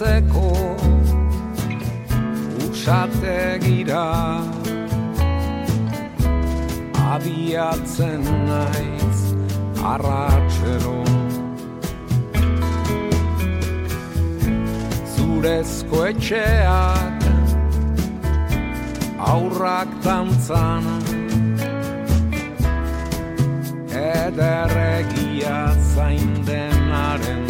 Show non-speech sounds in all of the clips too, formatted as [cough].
itxasertzeko usategira. Abiatzen naiz arratxero zurezko etxeak aurrak tantzan ederregia zain denaren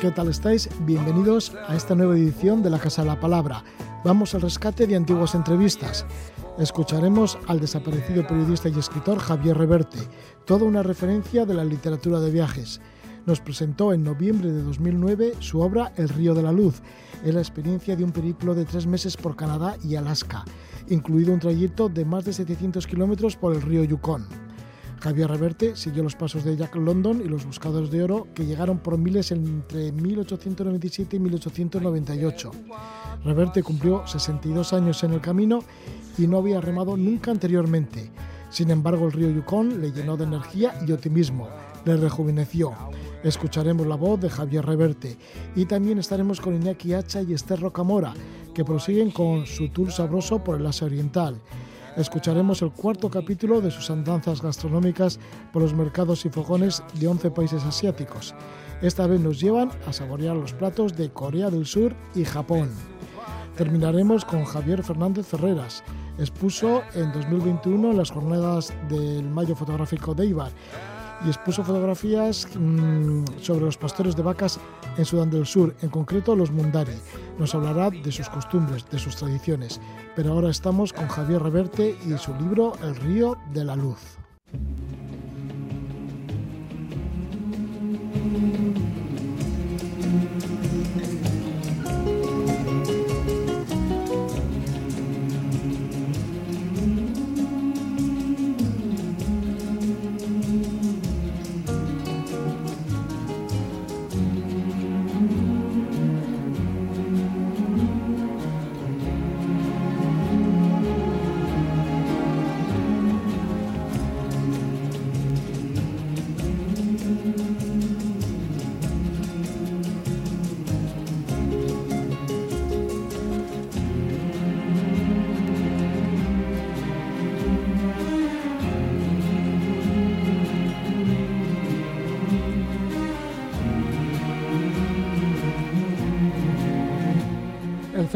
¿Qué tal estáis? Bienvenidos a esta nueva edición de La Casa de la Palabra. Vamos al rescate de antiguas entrevistas. Escucharemos al desaparecido periodista y escritor Javier Reverte, toda una referencia de la literatura de viajes. Nos presentó en noviembre de 2009 su obra El río de la luz, es la experiencia de un periplo de tres meses por Canadá y Alaska, incluido un trayecto de más de 700 kilómetros por el río Yukon. Javier Reverte siguió los pasos de Jack London y los buscadores de oro que llegaron por miles entre 1897 y 1898. Reverte cumplió 62 años en el camino y no había remado nunca anteriormente. Sin embargo, el río Yukon le llenó de energía y optimismo, le rejuveneció. Escucharemos la voz de Javier Reverte y también estaremos con Iñaki Hacha y Esther Rocamora, que prosiguen con su tour sabroso por el Asia Oriental escucharemos el cuarto capítulo de sus andanzas gastronómicas por los mercados y fogones de 11 países asiáticos. Esta vez nos llevan a saborear los platos de Corea del Sur y Japón. Terminaremos con Javier Fernández Ferreras. Expuso en 2021 en las jornadas del Mayo Fotográfico de Ibar y expuso fotografías mmm, sobre los pastores de vacas en Sudán del Sur, en concreto los Mundari. Nos hablará de sus costumbres, de sus tradiciones. Pero ahora estamos con Javier Reverte y su libro El río de la luz.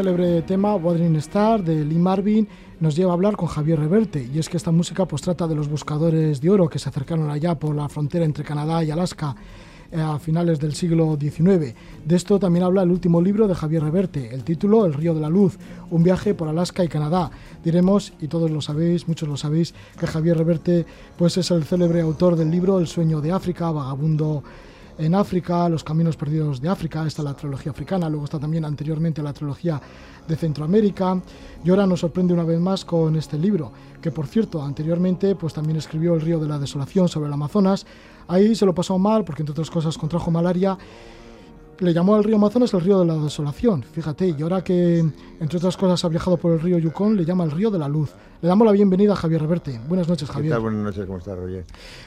Célebre tema Wuthering Star de Lee Marvin nos lleva a hablar con Javier Reverte y es que esta música pues trata de los buscadores de oro que se acercaron allá por la frontera entre Canadá y Alaska eh, a finales del siglo XIX. De esto también habla el último libro de Javier Reverte, el título El río de la luz, un viaje por Alaska y Canadá. Diremos, y todos lo sabéis, muchos lo sabéis, que Javier Reverte pues es el célebre autor del libro El sueño de África, vagabundo en África, Los Caminos Perdidos de África, está la trilogía africana, luego está también anteriormente la trilogía de Centroamérica y ahora nos sorprende una vez más con este libro, que por cierto anteriormente pues también escribió El río de la desolación sobre el Amazonas, ahí se lo pasó mal porque entre otras cosas contrajo malaria le llamó al río Amazonas el río de la desolación, fíjate, y ahora que entre otras cosas ha viajado por el río Yukon, le llama el río de la luz. Le damos la bienvenida a Javier Reverte. Buenas noches, Javier. ¿Qué tal? Buenas noches, ¿cómo estás, Roger?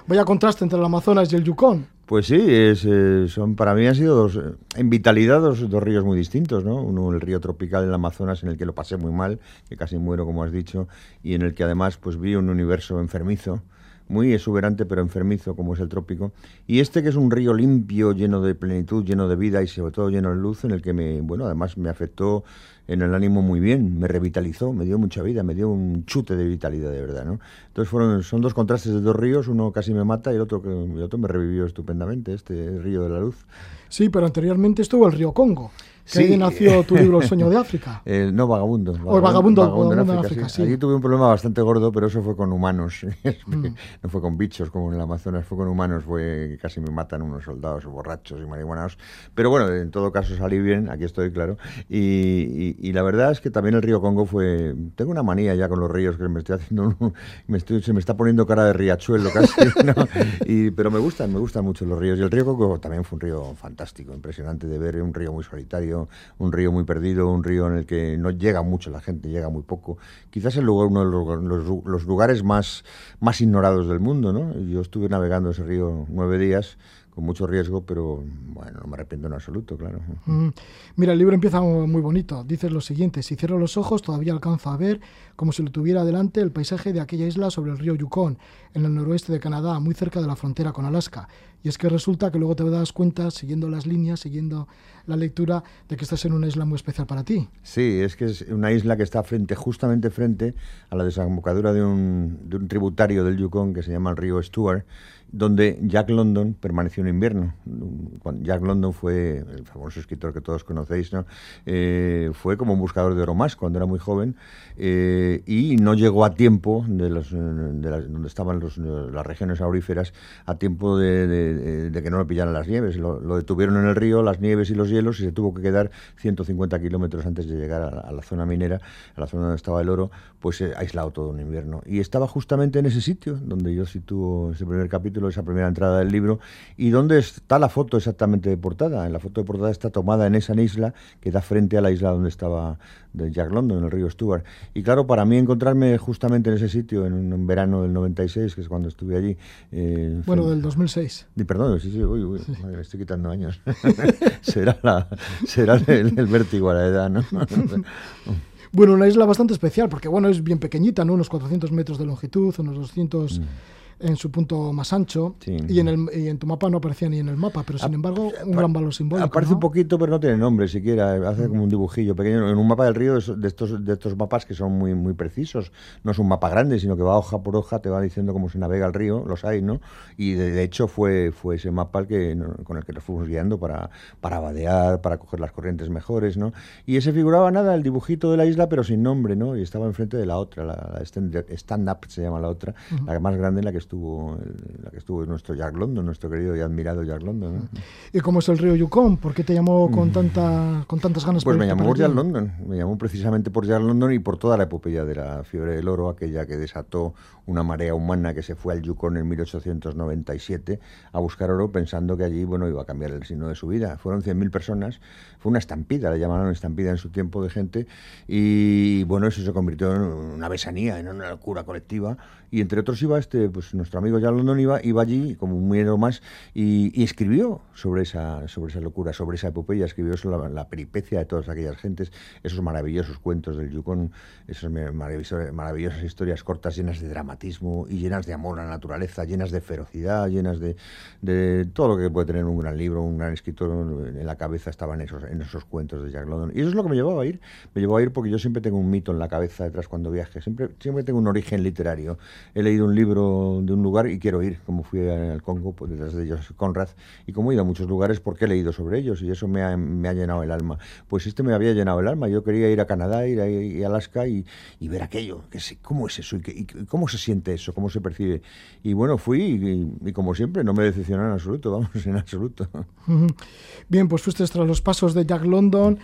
Vaya contraste entre el Amazonas y el Yukon. Pues sí, es, eh, son para mí han sido dos, en vitalidad dos, dos, ríos muy distintos, ¿no? Uno el río tropical del Amazonas en el que lo pasé muy mal, que casi muero como has dicho, y en el que además pues vi un universo enfermizo, muy exuberante pero enfermizo como es el trópico, y este que es un río limpio, lleno de plenitud, lleno de vida y sobre todo lleno de luz, en el que me, bueno, además me afectó en el ánimo muy bien, me revitalizó, me dio mucha vida, me dio un chute de vitalidad de verdad, ¿no? Entonces fueron, son dos contrastes de dos ríos, uno casi me mata y el otro, el otro me revivió estupendamente, este río de la luz. Sí, pero anteriormente estuvo el río Congo. Que ahí nació tu [laughs] libro El sueño de África. Eh, no, Vagabundo. O el Vagabundo, Vagabundo en África, sí. Allí tuve un problema bastante gordo, pero eso fue con humanos. [laughs] Mm. no fue con bichos como en el Amazonas, fue con humanos. Fue que casi me matan unos soldados borrachos y marihuanados. Pero bueno, en todo caso salí bien, aquí estoy, claro. Y, la verdad es que también el río Congo fue... Tengo una manía ya con los ríos, que me estoy haciendo... [laughs] me estoy, se me está poniendo cara de riachuelo casi. y, pero me gustan, me gustan mucho los ríos. Y el río Congo también fue un río fantástico, impresionante de ver, un río muy solitario, un río muy perdido, un río en el que no llega mucho la gente, llega muy poco. Quizás el lugar, uno de los, los, lugares más, más ignorados del mundo, ¿no? Yo estuve navegando ese río nueve días con mucho riesgo, pero bueno, no me arrepiento en absoluto, claro. Mm. Mira, el libro empieza muy bonito. Dices lo siguiente, si cierro los ojos todavía alcanzo a ver, como si lo tuviera delante, el paisaje de aquella isla sobre el río Yukon, en el noroeste de Canadá, muy cerca de la frontera con Alaska. Y es que resulta que luego te das cuenta, siguiendo las líneas, siguiendo la lectura, de que estás en una isla muy especial para ti. Sí, es que es una isla que está frente, justamente frente a la desembocadura de un, de un tributario del Yukon que se llama el río Stuart, donde Jack London permaneció un invierno. Jack London fue el famoso escritor que todos conocéis, ¿no? Eh, fue como un buscador de oro más cuando era muy joven eh, y no llegó a tiempo de, los, donde estaban las regiones auríferas a tiempo de, que no lo pillaran las nieves. Lo, detuvieron en el río, las nieves y los hielos y se tuvo que quedar 150 kilómetros antes de llegar a, la zona minera, a la zona donde estaba el oro, pues eh, aislado todo un invierno. Y estaba justamente en ese sitio donde yo sitúo ese primer capítulo esa primera entrada del libro, y dónde está la foto exactamente de portada. La foto de portada está tomada en esa isla que da frente a la isla donde estaba Jack London, en el río Stuart. Y claro, para mí encontrarme justamente en ese sitio, en un verano del 96, que es cuando estuve allí. Eh, bueno, del 2006. perdón, sí, sí, uy, uy, me estoy quitando años. [laughs] será la, será el, vértigo a la edad, ¿no? [laughs] Bueno, una isla bastante especial, porque bueno, es bien pequeñita, ¿no? Unos 400 metros de longitud, unos 200 en su punto más ancho y, en el, y en tu mapa no aparecía ni en el mapa, pero sin embargo un gran valor simbólico. Aparece un poquito, pero no tiene nombre siquiera, hace como un dibujillo pequeño. En un mapa del río de estos, de estos mapas que son muy, muy precisos, no es un mapa grande, sino que va hoja por hoja, te va diciendo cómo se navega el río, los hay, ¿no? Y de, hecho fue, fue ese mapa el que, con el que nos fuimos guiando para, para vadear, para coger las corrientes mejores, ¿no? Y ese figuraba nada, el dibujito de la isla, pero sin nombre, ¿no? Y estaba enfrente de la otra, la, stand-up se llama la otra, la más grande en la que estuvo, la que estuvo nuestro Jack London, nuestro querido y admirado Jack London. ¿Y cómo es el río Yukon? ¿Por qué te llamó con, mm. tanta, con tantas ganas? Pues me llamó por Jack London, me llamó precisamente por Jack London y por toda la epopeya de la fiebre del oro, aquella que desató una marea humana que se fue al Yukon en 1897 a buscar oro pensando que allí bueno iba a cambiar el signo de su vida. Fueron 100.000 personas, fue una estampida, le llamaron estampida en su tiempo de gente y bueno, eso se convirtió en una besanía, en una locura colectiva y entre otros iba este, pues nuestro amigo Jan London iba, iba allí como un miedo más y, escribió sobre esa, sobre esa locura, sobre esa epopeya, escribió sobre la, peripecia de todas aquellas gentes, esos maravillosos cuentos del Yukon, esas maravillosas, maravillosas historias cortas llenas de dramatismo y llenas de amor a la naturaleza, llenas de ferocidad, llenas de, de todo lo que puede tener un gran libro, un gran escritor, en la cabeza estaban esos, en esos cuentos de Jack London. Y eso es lo que me llevaba a ir, me llevó a ir porque yo siempre tengo un mito en la cabeza detrás cuando viaje, siempre, siempre tengo un origen literario he leído un libro de un lugar y quiero ir, como fui al Congo, pues detrás de ellos Conrad, y como he ido a muchos lugares porque he leído sobre ellos y eso me ha, me ha llenado el alma. Pues este me había llenado el alma, yo quería ir a Canadá, ir a, Alaska y, y, ver aquello, que cómo es eso y, cómo se siente eso, cómo se percibe. Y bueno, fui y, como siempre, no me decepcionó en absoluto, [laughs] vamos, en absoluto. Bien, pues fuiste tras los pasos de Jack London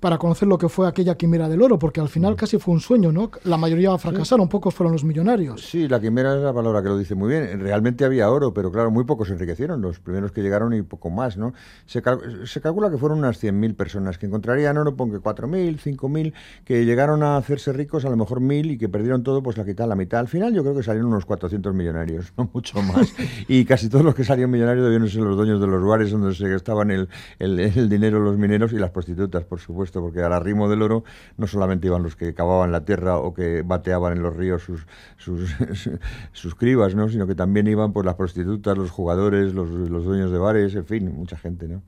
para conocer lo que fue aquella quimera del oro, porque al final mm. casi fue un sueño, ¿no? La mayoría fracasaron, pocos fueron los millonarios. Sí, la quimera es la palabra que lo dice muy bien. Realmente había oro, pero claro, muy pocos se enriquecieron, los primeros que llegaron y poco más, ¿no? Se, calcula que fueron unas 100.000 personas que encontrarían oro, pongo 4.000, 5.000, que llegaron a hacerse ricos, a lo mejor 1.000 y que perdieron todo, pues la quitaron la mitad. Al final yo creo que salieron unos 400 millonarios, [laughs] no mucho más. [laughs] y casi todos los que salieron millonarios debieron ser los dueños de los lugares donde se gastaban el, el, el dinero los mineros y las prostitutas, por supuesto puesto, porque al arrimo del oro no solamente iban los que cavaban la tierra o que bateaban en los ríos sus, sus, [laughs] sus cribas, ¿no? sino que también iban pues, las prostitutas, los jugadores, los, los dueños de bares, en fin, mucha gente. ¿no?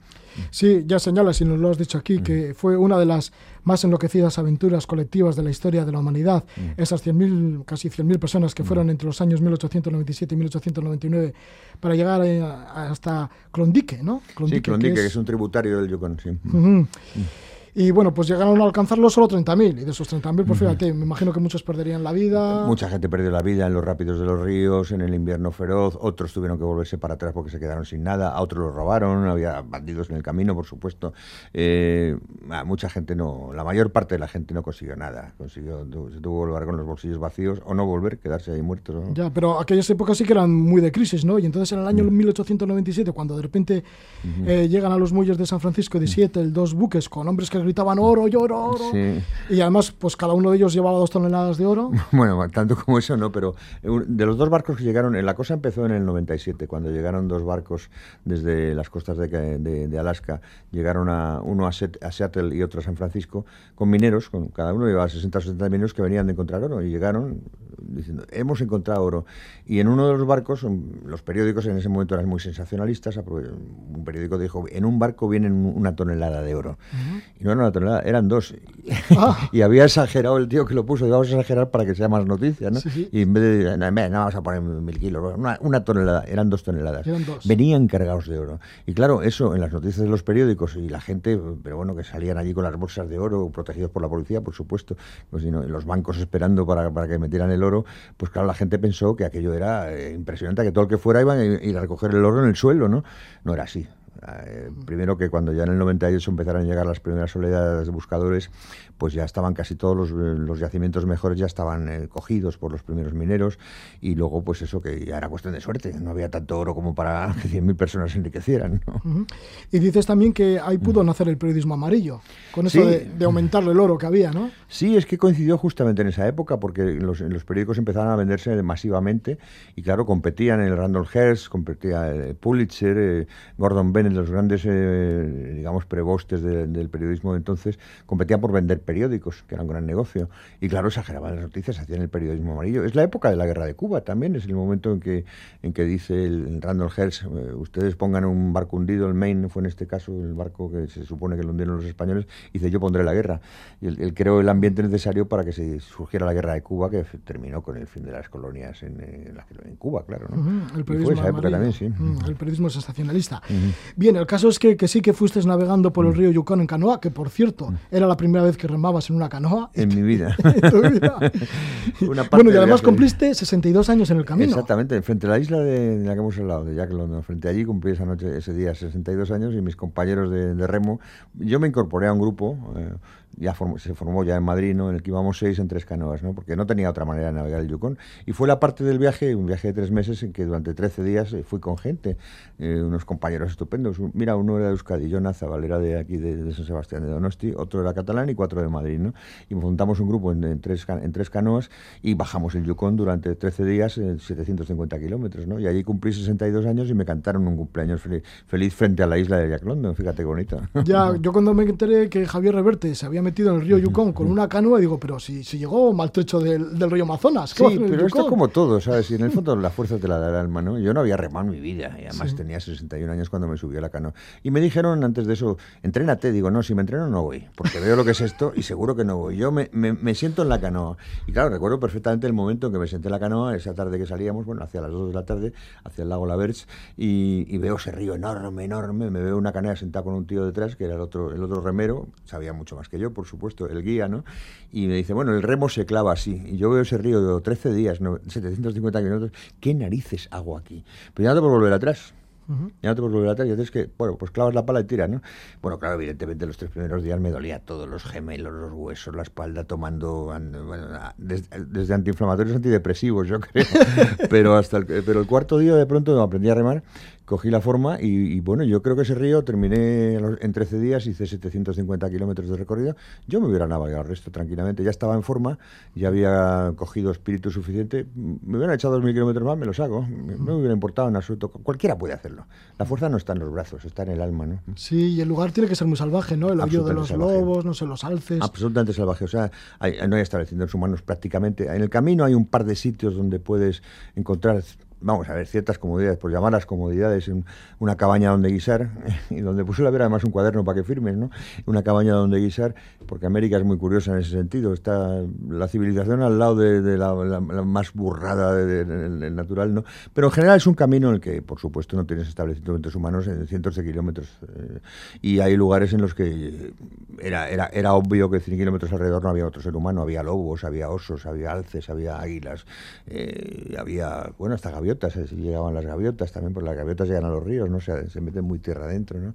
Sí, ya señalas, y nos lo has dicho aquí, que fue una de las más enloquecidas aventuras colectivas de la historia de la humanidad. Esas 100.000, casi 100.000 personas que fueron entre los años 1897 y 1899 para llegar hasta Klondike, ¿no? sí, Klondike, que es... un tributario del Yukon, sí. Y bueno, pues llegaron a alcanzarlo solo 30.000. Y de esos 30.000, pues fíjate, me imagino que muchos perderían la vida. Mucha gente perdió la vida en los rápidos de los ríos, en el invierno feroz. Otros tuvieron que volverse para atrás porque se quedaron sin nada. A otros los robaron. Había bandidos en el camino, por supuesto. Eh, a mucha gente no, la mayor parte de la gente no consiguió nada. Consiguió, se tuvo que volver con los bolsillos vacíos o no volver, quedarse ahí muertos. ¿no? Ya, pero aquellas épocas sí que eran muy de crisis, ¿no? Y entonces en el año 1897, cuando de repente eh, llegan a los muelles de San Francisco de Seattle dos buques con hombres que gritaban oro, oro, oro. Sí. Y además, pues cada uno de ellos llevaba dos toneladas de oro. [laughs] Bueno, tanto como eso no, pero eh, de los dos barcos que llegaron, eh, la cosa empezó en el 97, cuando llegaron dos barcos desde las costas de, de- de Alaska, llegaron a uno a, Set- a Seattle y otro a San Francisco, con mineros, con cada uno llevaba 60 o 70 mineros que venían de encontrar oro, y llegaron diciendo, hemos encontrado oro. Y en uno de los barcos, los periódicos en ese momento eran muy sensacionalistas, un periódico dijo, en un barco vienen un- una tonelada de oro. Y no era una tonelada, eran dos. [laughs] Ah. y había exagerado el tío que lo puso, y vamos a exagerar para que sea más noticia, ¿no? Sí, sí. Y en vez de, no, no, vamos a poner mil kilos, una, una tonelada, eran dos toneladas. Eran dos. Venían cargados de oro. Y claro, eso en las noticias de los periódicos y la gente, pero bueno, que salían allí con las bolsas de oro, protegidos por la policía, por supuesto, pues, no, los bancos esperando para, para que metieran el oro, pues claro, la gente pensó que aquello era eh, impresionante, que todo el que fuera iba a ir a recoger el oro en el suelo, ¿no? No era así. Eh, primero que cuando ya en el 98 empezaron a llegar las primeras oleadas de buscadores, pues ya estaban casi todos los, eh, los yacimientos mejores ya estaban eh, cogidos por los primeros mineros y luego pues eso que ya era cuestión de suerte, no había tanto oro como para [laughs] que 100.000 personas se enriquecieran. Y dices también que ahí pudo nacer el periodismo amarillo, con eso Sí. de, de aumentar el oro que había, ¿no? Sí, es que coincidió justamente en esa época, porque los, los periódicos empezaron a venderse masivamente y, claro, competían el Randall Hearst, competía el Pulitzer, eh, Gordon Bennett, los grandes, eh, digamos, prebostes de- del periodismo de entonces, competían por vender periódicos, que era un gran negocio. Y, claro, exageraban las noticias, hacían el periodismo amarillo. Es la época de la guerra de Cuba también, es el momento en que, en que dice el, Randall Hearst, eh, ustedes pongan un barco hundido, el Maine fue en este caso el barco que se supone que lo hundieron los españoles, y dice yo pondré la guerra. Y él, él creó el ambiente necesario para que se surgiera la guerra de Cuba, que terminó con el fin de las colonias en, en Cuba, claro. ¿no? Ujú, Y El fue periodismo esa época también, sí. Mm, El periodismo sensacionalista. Bien, el caso es que, que sí que fuiste navegando por el río Yukon en canoa, que por cierto, era la primera vez que remabas en una canoa. En mi vida. [laughs] en tu vida. [laughs] Una parte bueno, y además cumpliste 62 años en el camino. Exactamente, frente a la isla de, de la que hemos hablado, de Jack London, frente allí cumplí esa noche, ese día 62 años y mis compañeros de, de remo, yo me incorporé a un grupo, eh, ya formó- se formó ya en Madrid, ¿no? en el que íbamos seis en tres canoas, ¿no? porque no tenía otra manera de navegar el Yukon. Y fue la parte del viaje, un viaje de tres meses, en que durante 13 días eh, fui con gente, eh, unos compañeros estupendos. Mira, uno era de Euskadi, Jonas Zabal, era de aquí, de, de San Sebastián de Donosti, otro era catalán y cuatro de Madrid. ¿no? Y montamos un grupo en, en tres, en tres canoas y bajamos el Yukon durante 13 días, eh, 750 kilómetros. ¿no? Y allí cumplí 62 años y me cantaron un cumpleaños feliz, feliz frente a la isla de Jack London. Fíjate qué bonito. Ya, [laughs] yo cuando me enteré que Javier Reverte se había metido en el río Yukon con una canoa, digo, pero si, si llegó maltrecho del, del río Amazonas. ¿qué Sí, pero esto Yukon? como todo, ¿sabes? Y en el fondo la fuerza te la da el alma, ¿no? Yo no había remado en mi vida y además tenía 61 años cuando me subí a la canoa. Y me dijeron antes de eso, entrénate. Digo, no, si me entreno no voy, porque veo lo que es esto y seguro que no voy. Yo me, me- me siento en la canoa. Y claro, recuerdo perfectamente el momento en que me senté en la canoa, esa tarde que salíamos, bueno, hacia las 2 de la tarde, hacia el lago La Verge, y, y veo ese río enorme, enorme. Me veo una canoa sentada con un tío detrás, que era el otro, el otro remero, sabía mucho más que yo, por supuesto, el guía, ¿no? Y me dice, bueno, el remo se clava así. Y yo veo ese río de 13 días, no, 750 kilómetros. ¿Qué narices hago aquí? Pero ya no te puedo volver atrás. Ya no te puedes volver atrás y entonces que, bueno, pues clavas la pala y tiras, ¿no? Bueno, claro, evidentemente los tres primeros días me dolía todo, los gemelos, los huesos, la espalda, tomando, bueno, desde, antiinflamatorios antidepresivos, yo [laughs] creo. pero hasta el, pero el cuarto día de pronto aprendí a remar, cogí la forma y, y, bueno, yo creo que ese río terminé en 13 días, hice 750 kilómetros de recorrido. Yo me hubiera navegado el resto tranquilamente, ya estaba en forma, ya había cogido espíritu suficiente. Me hubieran echado 2.000 kilómetros más, me los hago. No me hubiera importado en absoluto. Cualquiera puede hacerlo. La fuerza no está en los brazos, está en el alma, ¿no? Sí, y el lugar tiene que ser muy salvaje, ¿no? El hoyo de los salvaje. lobos, no sé, los alces. Absolutamente salvaje. O sea, hay- no hay establecimientos humanos prácticamente. En el camino hay un par de sitios donde puedes encontrar vamos a ver, ciertas comodidades, por llamarlas comodidades, una cabaña donde guisar, [laughs] y donde puse la vera además un cuaderno para que firmes, ¿no? Una cabaña donde guisar, porque América es muy curiosa en ese sentido, está la civilización al lado de, la, más burrada del natural, ¿no? Pero en general es un camino en el que, por supuesto, no tienes establecimientos humanos en cientos de kilómetros, eh, y hay lugares en los que era, era, era obvio que 100 kilómetros alrededor no había otro ser humano, había lobos, había osos, había alces, había águilas, eh, había, bueno, hasta gaviotas, eh, llegaban las gaviotas también, porque las gaviotas llegan a los ríos, ¿no? Se, se meten muy tierra adentro, ¿no?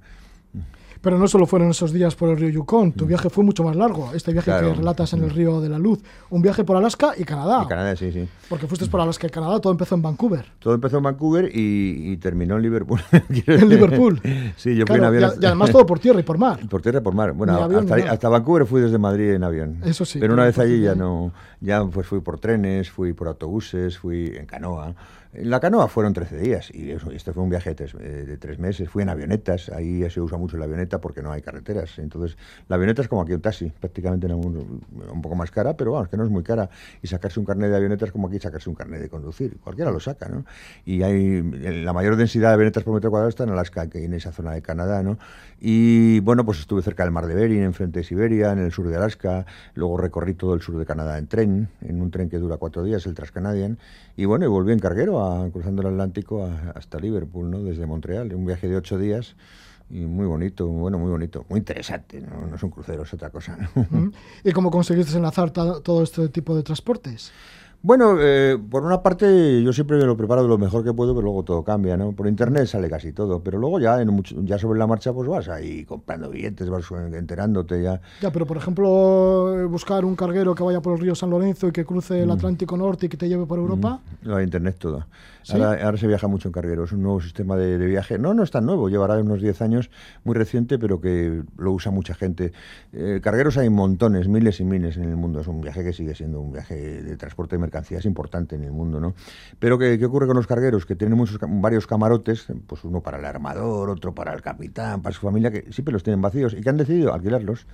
Pero no solo fueron esos días por el río Yukon, tu mm. viaje fue mucho más largo. Este viaje que relatas en el mm. río de la Luz, un viaje por Alaska y Canadá. Y Canadá, sí, sí. Porque fuiste por Alaska y Canadá, todo empezó en Vancouver. Todo empezó en Vancouver y, terminó en Liverpool. [laughs] en Liverpool. [laughs] sí, yo fui en avión. Y, además todo por tierra y por mar. [laughs] Por tierra y por mar. Bueno, hasta, Vancouver fui desde Madrid en avión. Eso sí. Pero una vez allí ya no, ya pues fui por trenes, fui por autobuses, fui en canoa. En la canoa fueron 13 días y este fue un viaje eh, de tres, meses. Fui en avionetas, ahí se usa mucho la avioneta porque no hay carreteras. Entonces, la avioneta es como aquí un taxi, prácticamente un, un poco más cara, pero vamos, que no es muy cara. Y sacarse un carnet de avioneta es como aquí sacarse un carnet de conducir. Cualquiera lo saca, ¿no? Y hay la mayor densidad de avionetas por metro cuadrado está en Alaska, que en esa zona de Canadá, ¿no? Y bueno, pues estuve cerca del mar de Bering, enfrente de Siberia, en el sur de Alaska. Luego recorrí todo el sur de Canadá en tren, en un tren que dura cuatro días, el Transcanadian. Y bueno, y volví en carguero cruzando el Atlántico hasta Liverpool, ¿no? Desde Montreal, un viaje de ocho días y muy bonito, bueno, muy bonito, muy interesante, no, es un crucero, es otra cosa. ¿Y cómo conseguiste enlazar todo este tipo de transportes? Bueno, eh, por una parte yo siempre me lo preparo de lo mejor que puedo, pero luego todo cambia, ¿no? Por internet sale casi todo, pero luego ya en ya sobre la marcha pues vas ahí comprando billetes, vas enterándote ya. Ya, pero por ejemplo, buscar un carguero que vaya por el río San Lorenzo y que cruce el mm. Atlántico Norte y que te lleve por Europa. Mm. No, internet todo. Ahora, se viaja mucho en carguero, es un nuevo sistema de, viaje. No, no es tan nuevo, llevará unos 10 años, muy reciente, pero que lo usa mucha gente. Eh, cargueros hay montones, miles y miles en el mundo. Es un viaje que sigue siendo un viaje de transporte de mercancías importante en el mundo, ¿no? Pero ¿qué, qué ocurre con los cargueros? Que tienen muchos, varios camarotes, pues uno para el armador, otro para el capitán, para su familia, que siempre los tienen vacíos y que han decidido alquilarlos.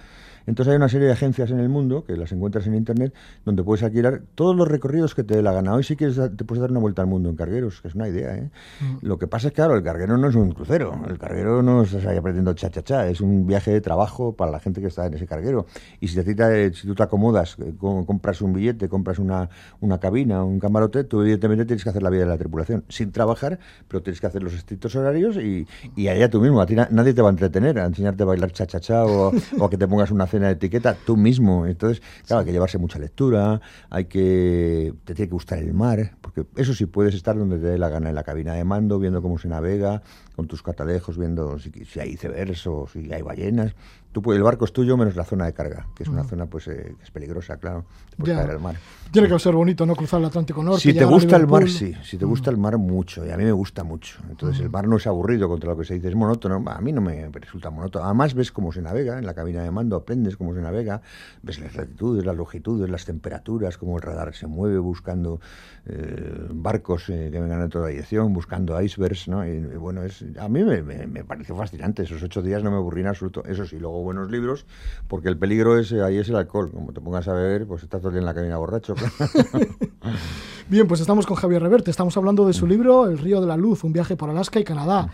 Entonces hay una serie de agencias en el mundo, que las encuentras en Internet, donde puedes alquilar todos los recorridos que te dé la gana. Hoy si quieres te puedes dar una vuelta al mundo en cargueros, que es una idea. ¿eh? Mm. Lo que pasa es que, claro, el carguero no es un crucero, el carguero no se ahí aprendiendo cha, cha, cha, es un viaje de trabajo para la gente que está en ese carguero. Y si, te, si tú te acomodas, eh, compras un billete, compras una, una cabina, un camarote, tú evidentemente tienes que hacer la vida de la tripulación, sin trabajar, pero tienes que hacer los estrictos horarios y, y allá tú mismo, a ti nadie te va a entretener, a enseñarte a bailar cha, cha, cha o, o a que te pongas una cena de etiqueta tú mismo. Entonces, claro, hay que llevarse mucha lectura, hay que te tiene que gustar el mar, porque eso sí puedes estar donde te dé la gana en la cabina de mando, viendo cómo se navega, con tus catalejos, viendo si, si hay icebergs o si hay ballenas. Tú, el barco es tuyo menos la zona de carga, que es una zona pues eh, que es peligrosa, claro, caer al mar. Tiene que ser bonito, ¿no? Cruzar el Atlántico Norte. Si te gusta el mar, sí. Si te gusta el mar, mucho. Y a mí me gusta mucho. Entonces, el mar no es aburrido contra lo que se dice, es monótono. A mí no me resulta monótono. Además, ves cómo se navega en la cabina de mando, aprendes cómo se navega, ves las latitudes, las longitudes, las temperaturas, cómo el radar se mueve buscando eh, barcos eh, que vengan en toda dirección, buscando icebergs, ¿no? Y, bueno, es, a mí me, me, pareció fascinante. Esos ocho días no me aburrí en absoluto. Eso sí, luego buenos libros, porque el peligro es, ahí es el alcohol. Como te pongas a beber, pues estás todo el día en la cabina borracho. [laughs] Bien, pues estamos con Javier Reverte. Estamos hablando de su libro El río de la luz, un viaje por Alaska y Canadá.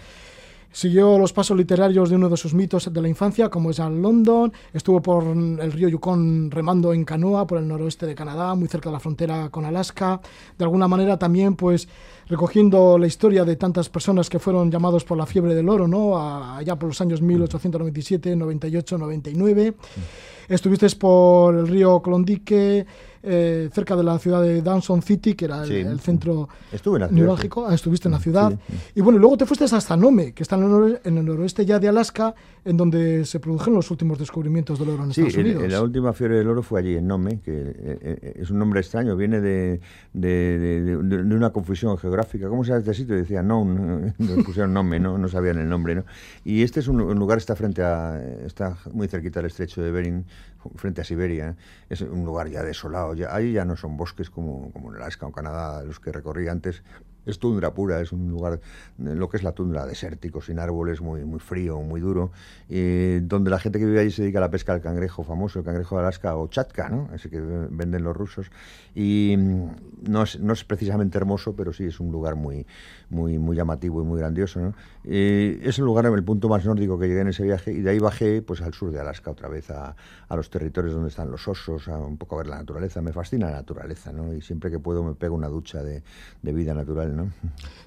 Siguió los pasos literarios de uno de sus mitos de la infancia, como es Al London. Estuvo por el río Yukon remando en canoa por el noroeste de Canadá, muy cerca de la frontera con Alaska. De alguna manera también, pues, recogiendo la historia de tantas personas que fueron llamados por la fiebre del oro, ¿no? Allá por los años 1897, 98, 99. Estuviste por el río Klondike, eh, cerca de la ciudad de Dawson City, que era el, centro neurálgico. Ah, estuviste en la ciudad. Y bueno, luego te fuiste hasta Nome, que está en el, noroeste ya de Alaska, en donde se produjeron los últimos descubrimientos del oro en Estados Unidos. Sí, la última fiebre del oro fue allí, en Nome, que eh, eh, es un nombre extraño, viene de, de, una confusión geográfica. ¿Cómo se llama este sitio? Decía no, [laughs] no pusieron Nome, no, no sabían el nombre. ¿no? Y este es un, un lugar, está frente a, está muy cerquita del estrecho de Bering, frente a Siberia. Es un lugar ya desolado. Ya, ahí ya no son bosques como, como en Alaska o Canadá, los que recorrí antes. Es tundra pura, es un lugar, lo que es la tundra, desértico, sin árboles, muy, muy frío, muy duro, y donde la gente que vive allí se dedica a la pesca del cangrejo famoso, el cangrejo de Alaska o chatka, ¿no? ese que venden los rusos, y mm, no es, no es precisamente hermoso, pero sí es un lugar muy, muy, muy llamativo y muy grandioso. ¿no? es el lugar, el punto más nórdico que llegué en ese viaje, y de ahí bajé pues al sur de Alaska otra vez, a, a los territorios donde están los osos, a un poco a ver la naturaleza. Me fascina la naturaleza, ¿no? Y siempre que puedo me pego una ducha de, de vida natural, ¿no?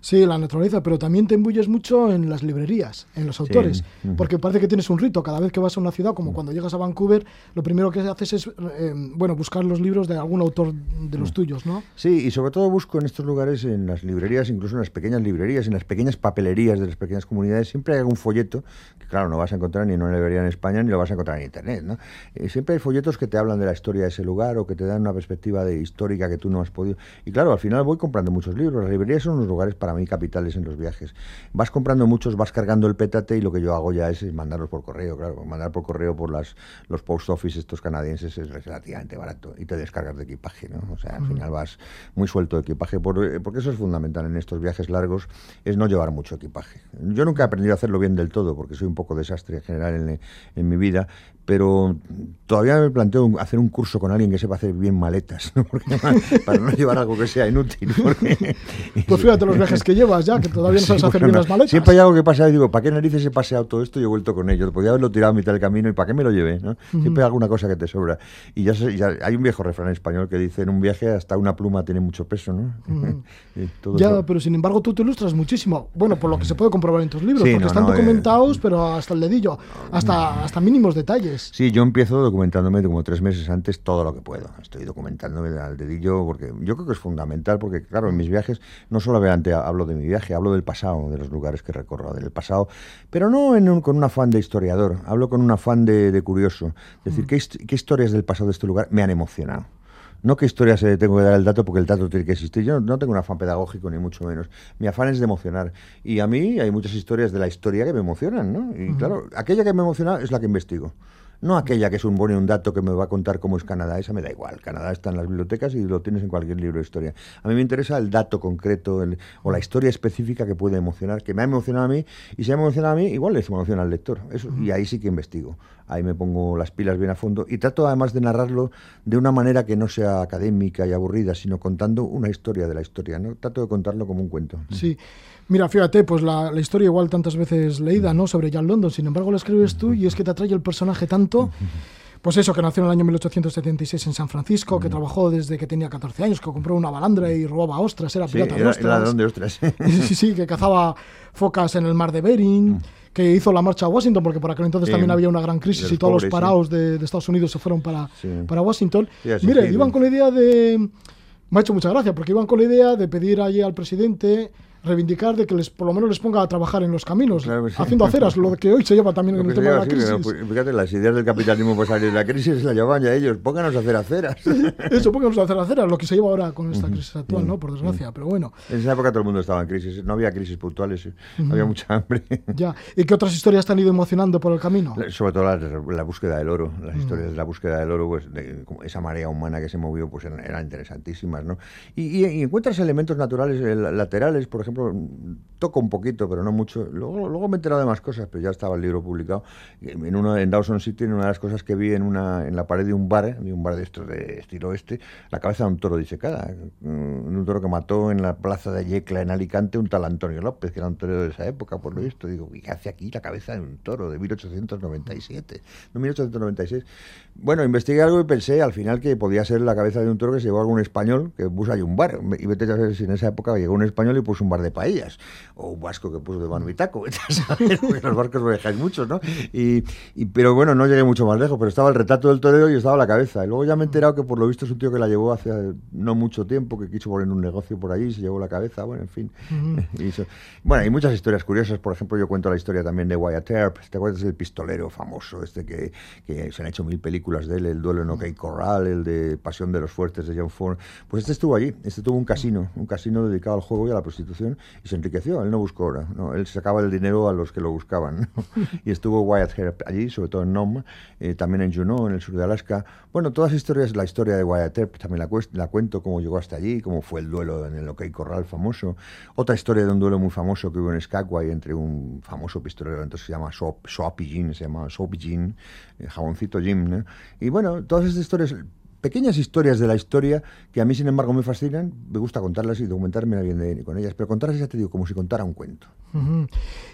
Sí, la naturaleza, pero también te embulles mucho en las librerías, en los autores, porque parece que tienes un rito cada vez que vas a una ciudad, como cuando llegas a Vancouver, lo primero que haces es, eh, bueno, buscar los libros de algún autor de los tuyos, ¿no? Sí, y sobre todo busco en estos lugares, en las librerías, incluso en las pequeñas librerías, en las pequeñas papelerías de las pequeñas comunidades, siempre hay algún folleto, que claro, no vas a encontrar ni en una librería en España, ni lo vas a encontrar en Internet, ¿no? Eh, siempre hay folletos que te hablan de la historia de ese lugar o que te dan una perspectiva de histórica que tú no has podido. Y claro, al final voy comprando muchos libros. Las librerías son unos lugares para mí capitales en los viajes. Vas comprando muchos, vas cargando el pétate y lo que yo hago ya es, mandarlos por correo, claro. Mandar por correo por las, los post office estos canadienses es relativamente barato y te descargas de equipaje, ¿no? O sea, al final vas muy suelto de equipaje eh, porque eso es fundamental en estos viajes largos, es no llevar mucho equipaje. Yo nunca he aprendido a hacerlo bien del todo porque soy un poco desastre en general en, en mi vida, pero todavía me planteo hacer un curso con alguien que sepa hacer bien maletas, [laughs] para no llevar algo que sea inútil. Pues [laughs] fíjate los viajes que llevas ya, que todavía no sabes hacer bien las maletas. Siempre hay algo que pasa y digo, ¿para qué narices he paseado todo esto y he vuelto con ello? Podría haberlo tirado a mitad del camino y ¿para qué me lo llevé? ¿no? Siempre hay alguna cosa que te sobra. Y ya, hay un viejo refrán español que dice, en un viaje hasta una pluma tiene mucho peso. ¿no? [laughs] ya, pero sin embargo tú te ilustras muchísimo. Bueno, por lo que se puede comprobar en tus libros, porque están eh, documentados, pero hasta el dedillo, hasta, hasta mínimos detalles. Sí, yo empiezo documentándome como tres meses antes todo lo que puedo. Estoy documentándome al dedillo porque yo creo que es fundamental, porque claro, en mis viajes no solamente hablo de mi viaje, hablo del pasado, de los lugares que recorro, del pasado, pero no con un afán de historiador, hablo con un afán de, curioso. Es decir, ¿qué, ¿qué historias del pasado de este lugar me han emocionado? No qué historia se tengo que dar el dato porque el dato tiene que existir. Yo no tengo un afán pedagógico ni mucho menos. Mi afán es de emocionar. Y a mí hay muchas historias de la historia que me emocionan, ¿no? Y claro, aquella que me emociona es la que investigo. No aquella que es un dato que me va a contar cómo es Canadá, esa me da igual. Canadá está en las bibliotecas y lo tienes en cualquier libro de historia. A mí me interesa el dato concreto o la historia específica que puede emocionar, que me ha emocionado a mí, y si me ha emocionado a mí, igual le emociona al lector. Eso, y ahí sí que investigo. Ahí me pongo las pilas bien a fondo y trato además de narrarlo de una manera que no sea académica y aburrida, sino contando una historia de la historia. ¿no? Trato de contarlo como un cuento. Sí. Mira, fíjate, pues la, historia igual tantas veces leída, ¿no? Sobre John London, sin embargo la escribes tú y es que te atrae el personaje tanto... [laughs] Pues eso, que nació en el año 1876 en San Francisco, que trabajó desde que tenía 14 años, que compró una balandra y robaba ostras, era pirata de ostras. [laughs] de ostras. sí, sí, que cazaba focas en el mar de Bering, que hizo la marcha a Washington, porque por aquel entonces también había una gran crisis y todos los parados de, Estados Unidos se fueron para, para Washington. Mire, iban con la idea de... Me ha hecho mucha gracia, porque iban con la idea de pedir allí al presidente reivindicar de que les por lo menos les ponga a trabajar en los caminos, haciendo aceras, lo que hoy se lleva también en el tema de la crisis. Pues, fíjate, las ideas del capitalismo pues salir de la crisis la llevan ya ellos, pónganos a hacer aceras. [laughs] Eso, pónganos a hacer aceras, lo que se lleva ahora con esta crisis actual, ¿no? Por desgracia, pero bueno. En esa época todo el mundo estaba en crisis, no había crisis puntuales, había mucha hambre. [laughs] Ya, ¿y qué otras historias te han ido emocionando por el camino? Sobre todo la, búsqueda del oro, las historias de la búsqueda del oro, pues esa marea humana que se movió, pues eran, interesantísimas, ¿no? Y, y encuentras elementos naturales eh, laterales, por ejemplo, ejemplo, toco un poquito, pero no mucho. Luego, luego me he enterado de más cosas, pero ya estaba el libro publicado. En, uno, en Dawson City, en una de las cosas que vi en, una, en la pared de un bar, de un bar de estos de estilo este, la cabeza de un toro disecada. Un toro que mató en la plaza de Yecla, en Alicante, un tal Antonio López, que era un torero de esa época, por lo visto. Digo, ¿qué hace aquí la cabeza de un toro de 1897? No, 1896. Bueno, investigué algo y pensé al final que podía ser la cabeza de un toro que se llevó algún español que puso ahí un bar. Y vete a ver si en esa época llegó un español y puso un bar de paellas. O un vasco que puso de mano y taco. Porque los barcos me dejáis muchos, ¿no? Y, pero bueno, no llegué mucho más lejos. Pero estaba el retrato del torero y estaba la cabeza. Y luego ya me he enterado que por lo visto es un tío que la llevó hace no mucho tiempo, que quiso poner un negocio por ahí, se llevó la cabeza. Bueno, en fin. [laughs] bueno, hay muchas historias curiosas. Por ejemplo, yo cuento la historia también de Wyatt Earp. ¿Te acuerdas del pistolero famoso? Este que, que se han hecho mil películas de él, El duelo en OK Corral, el de Pasión de los Fuertes de John Ford. Pues este estuvo allí, este tuvo un casino, un casino dedicado al juego y a la prostitución y se enriqueció. él no buscó, ¿no? No, él sacaba el dinero a los que lo buscaban. ¿no? [laughs] y estuvo Wyatt Earp allí, sobre todo en Nome, eh, también en Juneau, en el sur de Alaska. Bueno, todas las historias, la historia de Wyatt Earp también la, cuento, cómo llegó hasta allí, cómo fue el duelo en el OK Corral famoso. Otra historia de un duelo muy famoso que hubo en Skagway entre un famoso pistolero, entonces se llama Soap, Soapy Jim, se llama Soapy Jim, eh, jaboncito Jim, ¿no? Y bueno, todas estas historias pequeñas historias de la historia que a mí, sin embargo, me fascinan. Me gusta contarlas y documentarme bien de- con ellas. Pero contarlas, ya te digo, como si contara un cuento.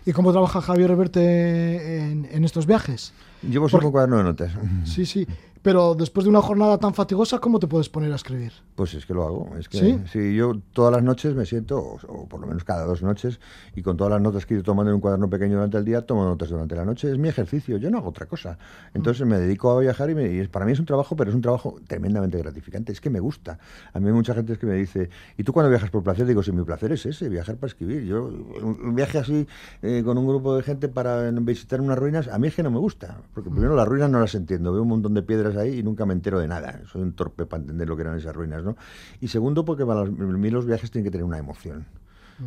¿Y cómo trabaja Javier Reverte en, en estos viajes? Llevo siempre un cuaderno de notas. Sí, sí. Pero después de una jornada tan fatigosa, ¿cómo te puedes poner a escribir? Pues es que lo hago. Es que ¿Sí? sí, yo todas las noches me siento, o, o por lo menos cada dos noches, y con todas las notas que he ido tomando en un cuaderno pequeño durante el día, tomo notas durante la noche. Es mi ejercicio, yo no hago otra cosa. Entonces me dedico a viajar y, me- y para mí es un trabajo, pero es un trabajo tremendamente gratificante. Es que me gusta. A mí hay mucha gente que me dice, ¿y tú cuando viajas por placer? Digo, si mi placer es ese, viajar para escribir. Yo, un, viaje así eh, con un grupo de gente para visitar unas ruinas, a mí es que no me gusta. Porque primero las ruinas no las entiendo. Veo un montón de piedras ahí y nunca me entero de nada. Soy un torpe para entender lo que eran esas ruinas, ¿no? Y segundo, porque para mí los viajes tienen que tener una emoción.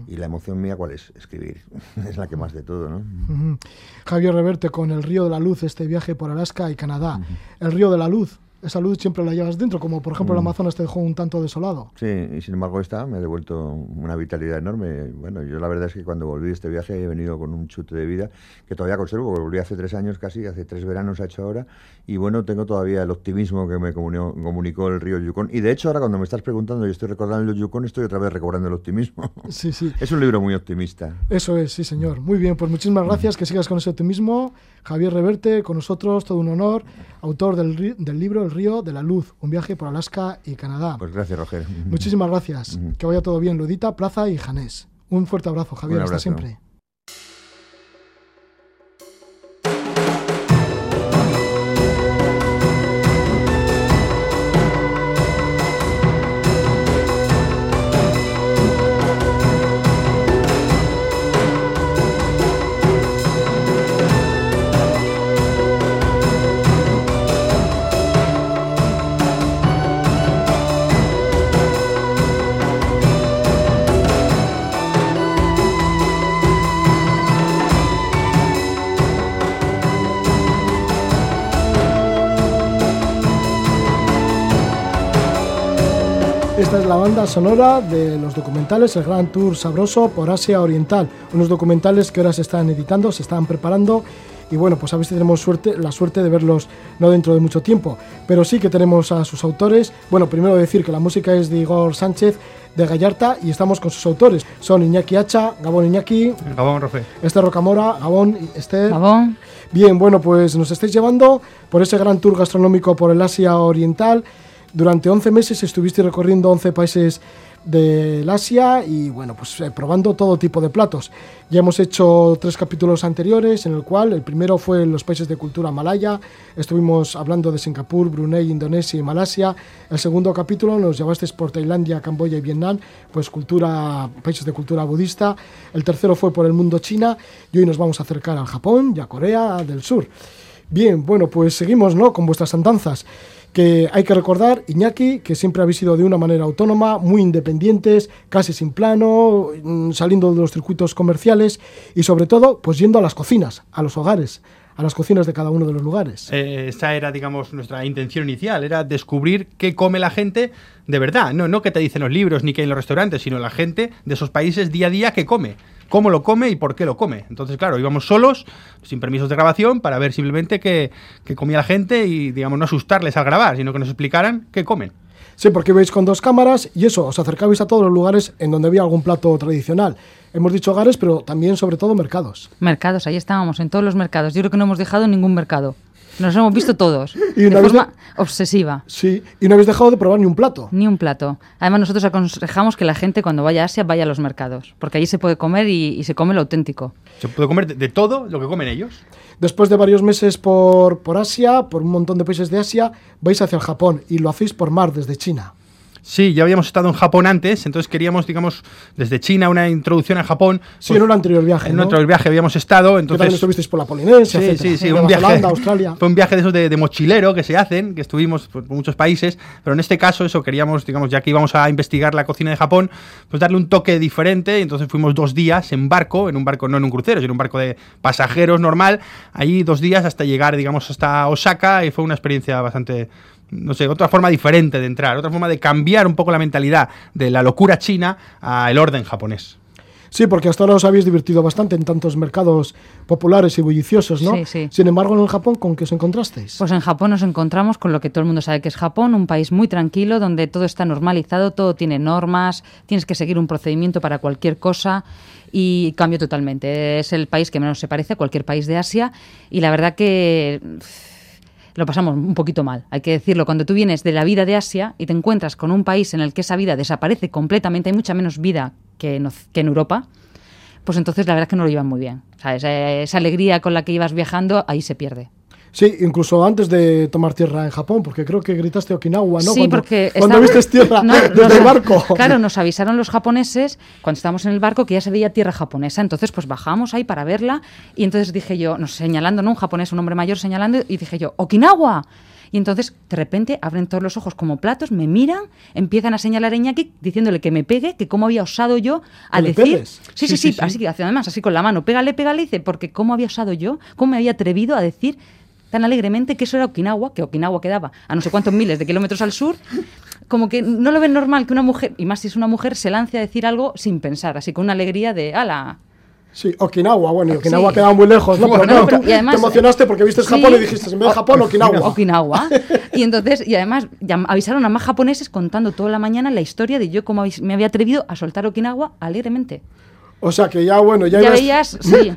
Y la emoción mía, ¿cuál es? Escribir. [laughs] es la que más de todo, ¿no? Ujú. Javier Reverte con el Río de la Luz, este viaje por Alaska y Canadá. El Río de la Luz, esa luz siempre la llevas dentro, como por ejemplo el Amazonas te dejó un tanto desolado. Sí, y sin embargo esta me ha devuelto una vitalidad enorme. Bueno, yo la verdad es que cuando volví de este viaje he venido con un chute de vida que todavía conservo, volví hace tres años casi, hace tres veranos ha hecho ahora, y bueno, tengo todavía el optimismo que me comunió- comunicó el río Yukon. Y de hecho ahora cuando me estás preguntando y estoy recordando el Yukon, estoy otra vez recobrando el optimismo. [laughs] Sí, sí. es un libro muy optimista. Eso es, sí, señor. Muy bien, pues muchísimas gracias, que sigas con ese optimismo. Javier Reverte, con nosotros, todo un honor, autor del, del libro El Río de la Luz, un viaje por Alaska y Canadá. Pues gracias, Roger. Muchísimas gracias. Que vaya todo bien, Ludita, Plaza y Janés. Un fuerte abrazo, Javier. Un Hasta abrazo. siempre. Es la banda sonora de los documentales El Gran Tour Sabroso por Asia Oriental. Unos documentales que ahora se están editando, se están preparando y bueno, pues a ver si tenemos suerte, la suerte de verlos no dentro de mucho tiempo. Pero sí que tenemos a sus autores. Bueno, primero decir que la música es de Igor Sánchez de Gallarta y estamos con sus autores. Son Iñaki Hacha, Gabón Iñaki, Gabón, Rofe. Esther Rocamora, Gabón Esther. Gabón. Bien, bueno, pues nos estáis llevando por ese gran tour gastronómico por el Asia Oriental. Durante 11 meses estuviste recorriendo 11 países del Asia y bueno, pues eh, probando todo tipo de platos. Ya hemos hecho tres capítulos anteriores en el cual el primero fue en los países de cultura malaya, estuvimos hablando de Singapur, Brunei, Indonesia y Malasia. El segundo capítulo nos llevasteis por Tailandia, Camboya y Vietnam, pues cultura, países de cultura budista. El tercero fue por el mundo China y hoy nos vamos a acercar al Japón y a Corea del Sur. Bien, bueno, pues seguimos ¿no? con vuestras andanzas. Que hay que recordar, Iñaki, que siempre habéis sido de una manera autónoma, muy independientes, casi sin plano, mm, saliendo de los circuitos comerciales y sobre todo, pues yendo a las cocinas, a los hogares, a las cocinas de cada uno de los lugares. Eh, esa era, digamos, nuestra intención inicial, era descubrir qué come la gente de verdad. No, no qué te dicen los libros ni qué hay en los restaurantes, sino la gente de esos países día a día que come. Cómo lo come y por qué lo come. Entonces, claro, íbamos solos, sin permisos de grabación, para ver simplemente qué, qué comía la gente y, digamos, no asustarles al grabar, sino que nos explicaran qué comen. Sí, porque veis con dos cámaras y eso, os acercabais a todos los lugares en donde había algún plato tradicional. Hemos dicho hogares, pero también, sobre todo, mercados. Mercados, ahí estábamos, en todos los mercados. Yo creo que no hemos dejado ningún mercado. Nos hemos visto todos. [laughs] Y una forma obsesiva. Sí, y no habéis dejado de probar ni un plato. Ni un plato. Además, nosotros aconsejamos que la gente cuando vaya a Asia vaya a los mercados, porque allí se puede comer y, y se come lo auténtico. Se puede comer de, de todo lo que comen ellos. Después de varios meses por, por Asia, por un montón de países de Asia, vais hacia el Japón y lo hacéis por mar desde China. Sí, ya habíamos estado en Japón antes, entonces queríamos, digamos, desde China una introducción a Japón. Sí, en un anterior viaje, En ¿no? otro viaje habíamos estado, entonces... también estuvisteis por la Polinesia, Sí, etcétera. sí, sí, un viaje, Zelanda, Australia. [laughs] fue un viaje de esos de, de mochilero que se hacen, que estuvimos por muchos países, pero en este caso eso queríamos, digamos, ya que íbamos a investigar la cocina de Japón, pues darle un toque diferente, entonces fuimos dos días en barco, en un barco no en un crucero, sino en un barco de pasajeros normal, allí dos días hasta llegar, digamos, hasta Osaka y fue una experiencia bastante no sé, otra forma diferente de entrar, otra forma de cambiar un poco la mentalidad de la locura china al orden japonés. Sí, porque hasta ahora os habéis divertido bastante en tantos mercados populares y bulliciosos, ¿no? Sí, sí. Sin embargo, en el Japón, ¿con qué os encontrasteis? Pues en Japón nos encontramos con lo que todo el mundo sabe que es Japón, un país muy tranquilo donde todo está normalizado, todo tiene normas, tienes que seguir un procedimiento para cualquier cosa y cambio totalmente. Es el país que menos se parece a cualquier país de Asia y la verdad que lo pasamos un poquito mal, hay que decirlo. Cuando tú vienes de la vida de Asia y te encuentras con un país en el que esa vida desaparece completamente, hay mucha menos vida que en, que en Europa, pues entonces la verdad es que no lo llevan muy bien. ¿sabes? Eh, Esa alegría con la que ibas viajando, ahí se pierde. Sí, incluso antes de tomar tierra en Japón, porque creo que gritaste Okinawa, ¿no? Sí, cuando, porque cuando estaba- viste tierra [laughs] No, [laughs] desde nos- el barco. Claro, nos avisaron los japoneses cuando estábamos en el barco que ya se veía tierra japonesa. Entonces, pues bajamos ahí para verla y entonces dije yo, señalando, ¿no? Un japonés, un hombre mayor señalando y dije yo, ¡Okinawa! Y entonces, de repente, abren todos los ojos como platos, me miran, empiezan a señalar a Iñaki diciéndole que me pegue, que cómo había osado yo a ¿Que le decir... sí, Sí, sí, sí, sí. así que además, así con la mano, pégale, pégale, dice, porque cómo había osado yo, cómo me había atrevido a decir tan alegremente que eso era Okinawa, que Okinawa quedaba a no sé cuántos miles de kilómetros al sur, como que no lo ven normal que una mujer, y más si es una mujer, se lance a decir algo sin pensar, así con una alegría de, ala, Sí, Okinawa, bueno, y Okinawa Sí. quedaba muy lejos, ¿no? Pero Bueno, claro, pero- tú y además- te emocionaste porque viste Sí. Japón y dijiste, en vez de Japón, Okinawa. Okinawa. [laughs] Y entonces, y además ya avisaron a más japoneses contando toda la mañana la historia de yo cómo me había atrevido a soltar Okinawa alegremente. O sea que ya, bueno, ya, Ya veías, [laughs] sí,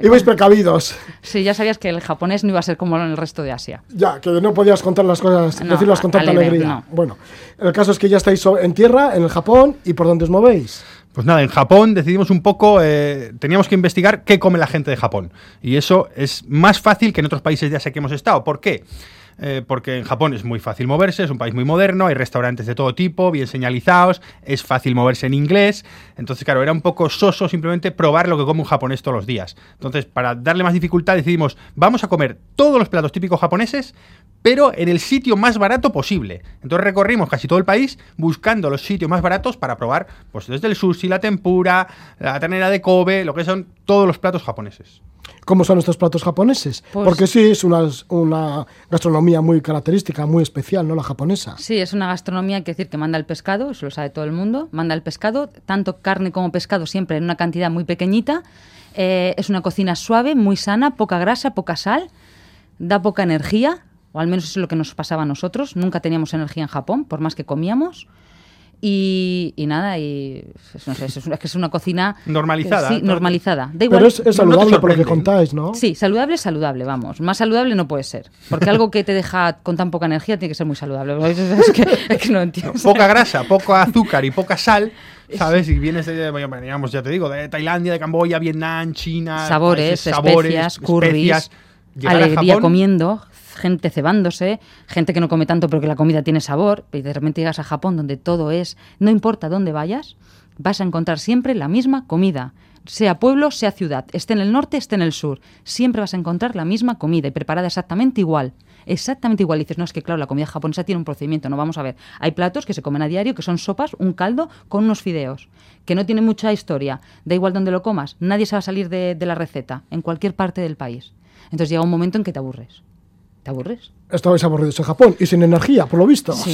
ibais precavidos. sí, ya sabías que el japonés no iba a ser como en el resto de Asia. Ya, que no podías contar las cosas, No, decirlas con tanta alegre, alegría. no. Bueno, el caso es que ya estáis en tierra, en el Japón, y por dónde os movéis. Pues nada, en Japón decidimos un poco, eh, teníamos que investigar qué come la gente de Japón. Y eso es más fácil que en otros países de Asia que hemos estado. ¿Por qué? Eh, porque en Japón es muy fácil moverse, es un país muy moderno, hay restaurantes de todo tipo, bien señalizados, es fácil moverse en inglés. Entonces, claro, era un poco soso simplemente probar lo que come un japonés todos los días. Entonces, para darle más dificultad, decidimos, vamos a comer todos los platos típicos japoneses, pero en el sitio más barato posible. Entonces recorrimos casi todo el país buscando los sitios más baratos para probar, pues desde el sushi, la tempura, la ternera de Kobe, lo que son todos los platos japoneses. ¿Cómo son estos platos japoneses? Pues- Porque sí, es una, una gastronomía muy característica, muy especial, ¿no? La japonesa. Sí, es una gastronomía, que decir que manda el pescado, eso lo sabe todo el mundo, manda el pescado, tanto carne como pescado, siempre en una cantidad muy pequeñita. Eh, es una cocina suave, muy sana, poca grasa, poca sal, da poca energía, o al menos eso es lo que nos pasaba a nosotros. Nunca teníamos energía en Japón, por más que comíamos. Y, y nada, y no sé, es, una, es que es una cocina Normalizada, Sí, normalizada. Da igual. Pero es, es no saludable por lo que contáis, ¿no? Sí, saludable es saludable, vamos. Más saludable no puede ser. Porque algo que te deja con tan poca energía tiene que ser muy saludable. [laughs] Es que, es que no entiendo. Poca grasa, poco azúcar y poca sal, ¿sabes? Y vienes de, veníamos, ya te digo, de Tailandia, de Camboya, Vietnam, China. sabores, sabores, especias, curries, especias. Alegría Japón, comiendo, gente cebándose, gente que no come tanto pero que la comida tiene sabor, y de repente llegas a Japón donde todo es, no importa dónde vayas, vas a encontrar siempre la misma comida. Sea pueblo, sea ciudad, esté en el norte, esté en el sur, siempre vas a encontrar la misma comida y preparada exactamente igual. Exactamente igual. Y dices, no, es que claro, la comida japonesa tiene un procedimiento. No, vamos a ver. Hay platos que se comen a diario, que son sopas, un caldo con unos fideos, que no tienen mucha historia. Da igual donde lo comas. Nadie se va a salir de, de la receta, en cualquier parte del país. Entonces llega un momento en que te aburres. ¿Te aburres? Estabais aburridos en Japón y sin energía, por lo visto. Sí,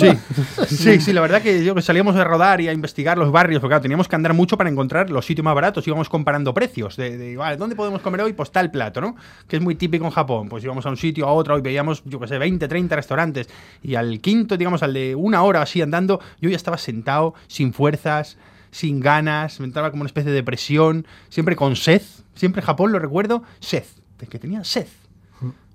sí, [laughs] sí, la verdad que yo que salíamos a rodar y a investigar los barrios, porque claro, teníamos que andar mucho para encontrar los sitios más baratos, íbamos comparando precios, de, de, vale, ¿dónde podemos comer hoy? Pues tal plato, ¿no? Que es muy típico en Japón, pues íbamos a un sitio, a otro, y veíamos, yo que sé, 20, 30 restaurantes, y al quinto, digamos, al de una hora así andando, yo ya estaba sentado, sin fuerzas, sin ganas, me entraba como una especie de depresión, siempre con sed, siempre en Japón, lo recuerdo, sed, de que tenía sed.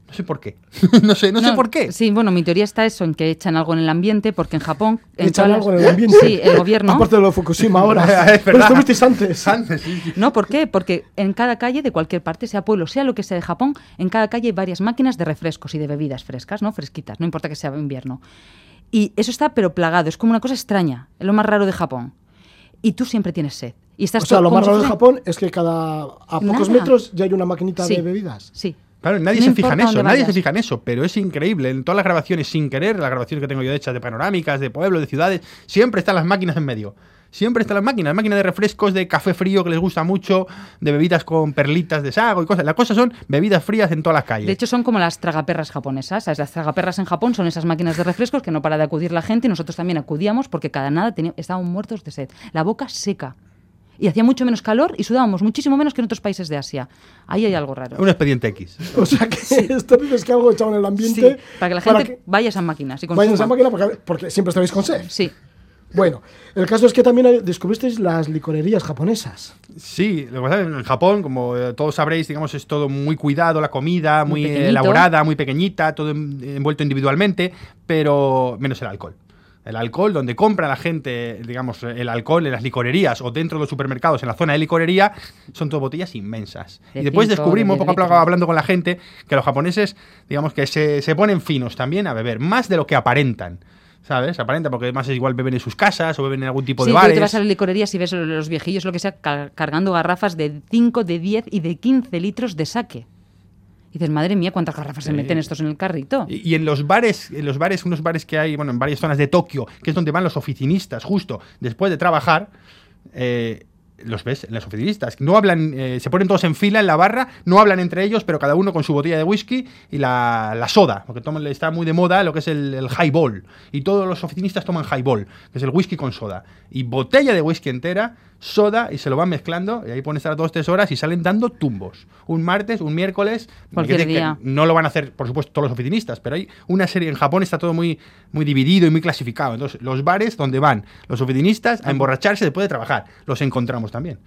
No sé por qué. [laughs] no sé, no, sé por qué. Sí, bueno, mi teoría está eso, en que echan algo en el ambiente, porque en Japón... En Echan algo las- en el ambiente. Sí, el gobierno... Aparte de lo de Fukushima ahora. [laughs] Es Pero estuvisteis antes. Antes, sí, sí. No, ¿por qué? Porque en cada calle de cualquier parte, sea pueblo, sea lo que sea de Japón, en cada calle hay varias máquinas de refrescos y de bebidas frescas, ¿no? Fresquitas, no importa que sea invierno. Y eso está pero plagado, es como una cosa extraña, es lo más raro de Japón. Y tú siempre tienes sed. Y estás O sea, lo más raro de Japón es que cada a pocos Nada. metros ya hay una maquinita Sí. de bebidas. Sí. Claro, nadie No se fija en eso, nadie se fija en eso, pero es increíble. En todas las grabaciones sin querer, las grabaciones que tengo yo hechas de panorámicas, de pueblos, de ciudades, siempre están las máquinas en medio. Siempre están las máquinas, máquinas de refrescos, de café frío que les gusta mucho, de bebidas con perlitas de sago y cosas. Las cosas son bebidas frías en todas las calles. De hecho, son como las tragaperras japonesas. ¿sabes? Las tragaperras en Japón son esas máquinas de refrescos que no para de acudir la gente y nosotros también acudíamos porque cada nada tenía- estábamos muertos de sed. La boca seca. Y hacía mucho menos calor y sudábamos muchísimo menos que en otros países de Asia. Ahí hay algo raro. un expediente X. O sea que [laughs] esto dices que algo echado en el Sí, ambiente. para que la gente vaya a esas máquinas y vayan a esa consuma. máquina porque, porque siempre estáis con sed. Sí. Bueno, el caso es que también hay- descubristeis las licorerías japonesas. Sí, lo que pasa es que en Japón, como eh, todos sabréis, digamos, es todo muy cuidado, la comida, Muy muy, pequeñito. elaborada, muy pequeñita, todo en- envuelto individualmente, pero menos el alcohol. El alcohol, donde compra la gente, digamos, el alcohol en las licorerías o dentro de los supermercados, en la zona de licorería, son todo botellas inmensas. De y después cinco, descubrimos, de poco a poco hablando con la gente, que los japoneses, digamos, que se, se ponen finos también a beber, más de lo que aparentan. ¿Sabes? Aparentan porque además es igual beben en sus casas o beben en algún tipo Sí, de bares. te vas a las licorerías y ves los viejillos, lo que sea, ca- cargando garrafas de 5, de 10 y de 15 litros de saque. Y dices, madre mía, ¿cuántas garrafas se meten estos en el carrito? Y, y en los bares, en los bares, unos bares que hay, bueno, en varias zonas de Tokio, que es donde van los oficinistas, justo después de trabajar, eh, los ves en los oficinistas. No hablan, eh, se ponen todos en fila en la barra, no hablan entre ellos, pero cada uno con su botella de whisky y la, la soda, porque toman, está muy de moda lo que es el, el highball. Y todos los oficinistas toman highball, que es el whisky con soda. Y botella de whisky entera, soda, y se lo van mezclando, y ahí ponen estar dos, tres horas y salen dando tumbos. Un martes, un miércoles. Cualquier que no lo van a hacer, por supuesto, todos los oficinistas, pero hay una serie en Japón, está todo muy, muy dividido y muy clasificado. Entonces, los bares donde van los oficinistas a emborracharse después de trabajar, los encontramos también.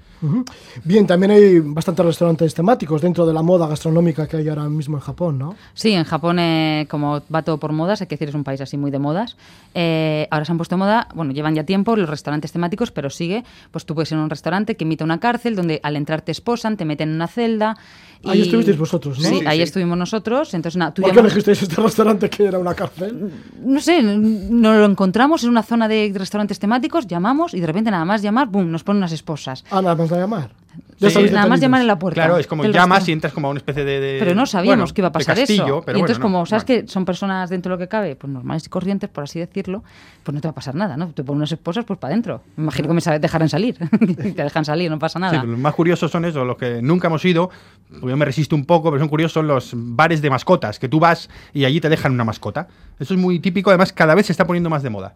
Bien, también hay bastantes restaurantes temáticos dentro de la moda gastronómica que hay ahora mismo en Japón, ¿no? Sí, en Japón, eh, como va todo por modas, hay que decir, es un país así muy de modas. eh, ahora se han puesto moda, bueno, llevan ya tiempo los restaurantes temáticos, pero sigue, pues tú puedes ir a un restaurante que imita una cárcel, donde al entrar te esposan, te meten en una celda. Ahí estuvisteis vosotros, ¿no? Sí, Sí, ahí sí. estuvimos nosotros. Entonces, nada, tú ¿Por qué elegisteis este restaurante que era una cárcel? no sé, nos lo encontramos en una zona de restaurantes temáticos, llamamos y de repente nada más llamar, boom, nos ponen unas esposas. Ah, nada más a llamar. Sí, nada más detenidos. llamar en la puerta. Claro, es como llamas y entras como a una especie de. de- Pero no sabíamos bueno, que iba a pasar castillo, eso. Pero y entonces, bueno, no, como sabes bueno. que son personas dentro de lo que cabe, pues normales y corrientes, por así decirlo, pues no te va a pasar nada, ¿no? Te ponen unas esposas, pues para adentro. Me imagino que me dejarán salir. [laughs] te dejan salir, no pasa Sí, nada. pero los más curiosos son esos, los que nunca hemos ido, porque yo me resisto un poco, pero son curiosos, son los bares de mascotas, que tú vas y allí te dejan una mascota. Eso es muy típico, además cada vez se está poniendo más de moda.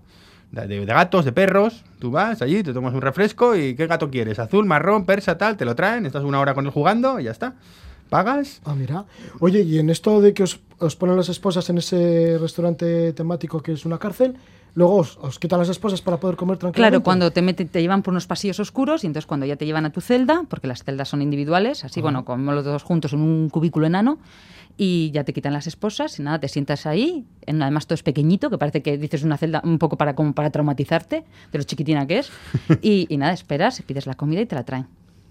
De, gatos, de perros, tú vas allí, te tomas un refresco y ¿qué gato quieres? Azul, marrón, persa, tal, te lo traen, estás una hora con él jugando y ya está. Pagas. Ah, mira. Oye, y en esto de que os, os ponen las esposas en ese restaurante temático que es una cárcel, luego os, os quitan las esposas para poder comer tranquilamente. Claro, cuando te meten, te llevan por unos pasillos oscuros y entonces cuando ya te llevan a tu celda, porque las celdas son individuales, así, bueno, como los dos juntos en un cubículo enano, y ya te quitan las esposas y nada, te sientas ahí, en, además todo es pequeñito, que parece que dices una celda un poco para, como para traumatizarte, de lo chiquitina que es, [laughs] y, y nada, esperas, pides la comida y te la traen.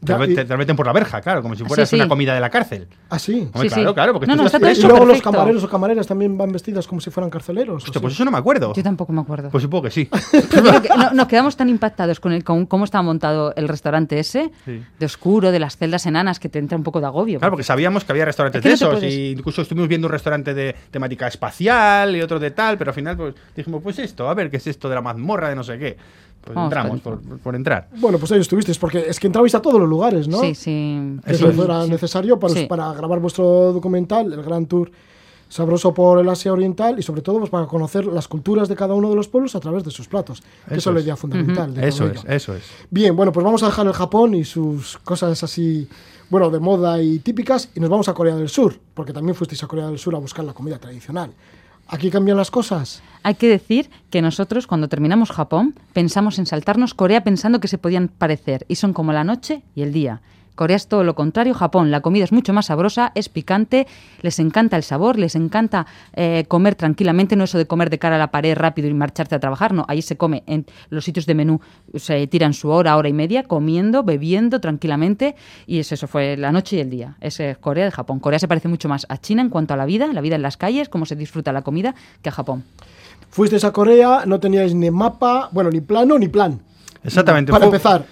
Te, lo- te- te lo meten por la verja, claro, como si fueras sí. una comida de la cárcel. Ah, sí. Hombre, Sí, claro, sí. claro, porque No, tú no, estás está todo Y luego los camareros o camareras también van vestidas como si fueran carceleros. ¿o Hostia, sí? pues eso no me acuerdo. Yo tampoco me acuerdo. Pues supongo que sí. [laughs] Que no- nos quedamos tan impactados con, el, con cómo estaba montado el restaurante ese, Sí. de oscuro, de las celdas enanas, que te entra un poco de agobio. Claro, porque sabíamos que había restaurantes Es que de esos, puedes- y incluso estuvimos viendo un restaurante de temática espacial y otro de tal, pero al final pues dijimos, pues esto, a ver qué es esto de la mazmorra de no sé qué. Pues Vamos entramos por, por entrar. Bueno, pues ahí estuvisteis, porque es que entrabais a todos los lugares, ¿no? Sí, sí. Que Eso eso es. era necesario para, Sí. para grabar vuestro documental, el Gran Tour sabroso por el Asia Oriental y sobre todo pues, para conocer las culturas de cada uno de los pueblos a través de sus platos. Eso Eso es la idea fundamental. de todo Eso ello. es, eso es. Bien, bueno, pues vamos a dejar el Japón y sus cosas así, bueno, de moda y típicas y nos vamos a Corea del Sur, porque también fuisteis a Corea del Sur a buscar la comida tradicional. ¿Aquí cambian las cosas? Hay que decir que nosotros, cuando terminamos Japón, pensamos en saltarnos Corea pensando que se podían parecer, y son como la noche y el día. Corea es todo lo contrario, Japón, la comida es mucho más sabrosa, es picante, les encanta el sabor, les encanta eh, comer tranquilamente, no eso de comer de cara a la pared rápido y marcharte a trabajar, no, ahí se come en los sitios de menú, se tiran su hora, hora y media, comiendo, bebiendo tranquilamente, y es eso, fue la noche y el día. Es eh, Corea de Japón. Corea se parece mucho más a China en cuanto a la vida, la vida en las calles, cómo se disfruta la comida, que a Japón. Fuisteis a Corea, no teníais ni mapa, bueno, ni plano ni plan. Exactamente. Para Fue- empezar.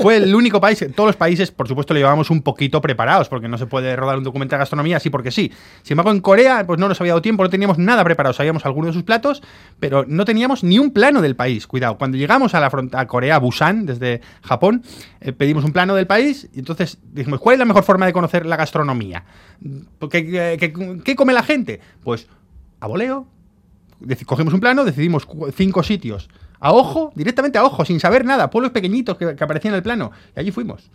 Fue el único país, todos los países, por supuesto, lo llevábamos un poquito preparados, porque no se puede rodar un documental de gastronomía así porque sí. Sin embargo, en Corea, pues no nos había dado tiempo, no teníamos nada preparado. Sabíamos algunos de sus platos, pero no teníamos ni un plano del país. Cuidado, cuando llegamos a la frontera Corea, Busan, desde Japón, eh, pedimos un plano del país y entonces dijimos, ¿cuál es la mejor forma de conocer la gastronomía? ¿Qué, qué- come la gente? Pues a voleo, cogimos un plano, decidimos cinco sitios. A ojo, directamente a ojo, sin saber nada, pueblos pequeñitos que, que aparecían en el plano. Y allí fuimos.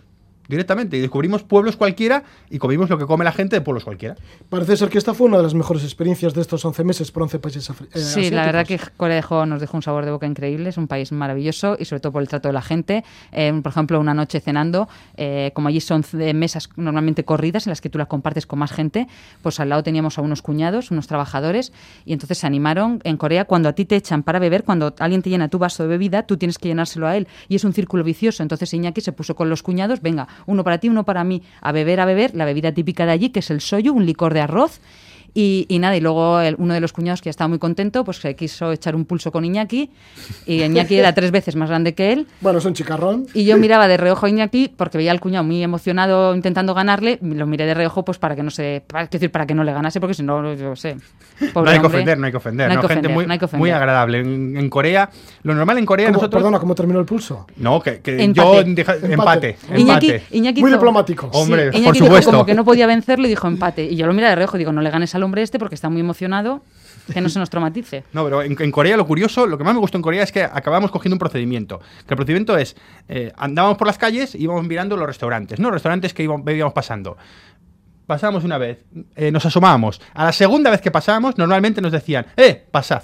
Directamente. Y descubrimos pueblos cualquiera y comimos lo que come la gente de pueblos cualquiera. Parece ser que esta fue una de las mejores experiencias de estos 11 meses por 11 países afri- eh, Sí, la verdad que. Corea dejó- nos dejó un sabor de boca increíble. Es un país maravilloso y sobre todo por el trato de la gente. Eh, por ejemplo, una noche cenando, eh, como allí son de mesas normalmente corridas en las que tú las compartes con más gente, pues al lado teníamos a unos cuñados, unos trabajadores, y entonces se animaron en Corea cuando a ti te echan para beber, cuando alguien te llena tu vaso de bebida, tú tienes que llenárselo a él y es un círculo vicioso. Entonces Iñaki se puso con los cuñados, venga, uno para ti, uno para mí, a beber, a beber, la bebida típica de allí, que es el soyu, un licor de arroz. Y, y nada, y luego el- uno de los cuñados que ya estaba muy contento, pues se quiso echar un pulso con Iñaki. Y Iñaki era tres veces más grande que él. Bueno, es un chicarrón. Y yo miraba de reojo a Iñaki porque veía al cuñado muy emocionado intentando ganarle. Lo miré de reojo pues para que no se, para, decir, para que no le ganase, porque si no, yo sé. no pobre hay que ofender, no hay que ofender. No hay ¿no? que Gente ofender, muy, no hay que ofender. muy agradable. En, en Corea, lo normal en Corea ¿Cómo- nosotros. Perdona, ¿cómo terminó el pulso? No, que, que Empate. yo deja- Empate. empate. Iñaki, empate. Iñaki Muy hizo- diplomático. Hombre, Iñaki por dijo supuesto. como que no podía vencerlo y dijo empate. Y yo lo miré de reojo y digo, no le ganes al este porque está muy emocionado, que no se nos traumatice. [laughs] No, pero en, Corea lo curioso, lo que más me gustó en Corea es que acabamos cogiendo un procedimiento. Que el procedimiento es, eh, andábamos por las calles y íbamos mirando los restaurantes, ¿no? Restaurantes que íbamos, íbamos pasando. Pasamos una vez, eh, nos asomábamos. A la segunda vez que pasábamos, normalmente nos decían, ¡eh, pasad!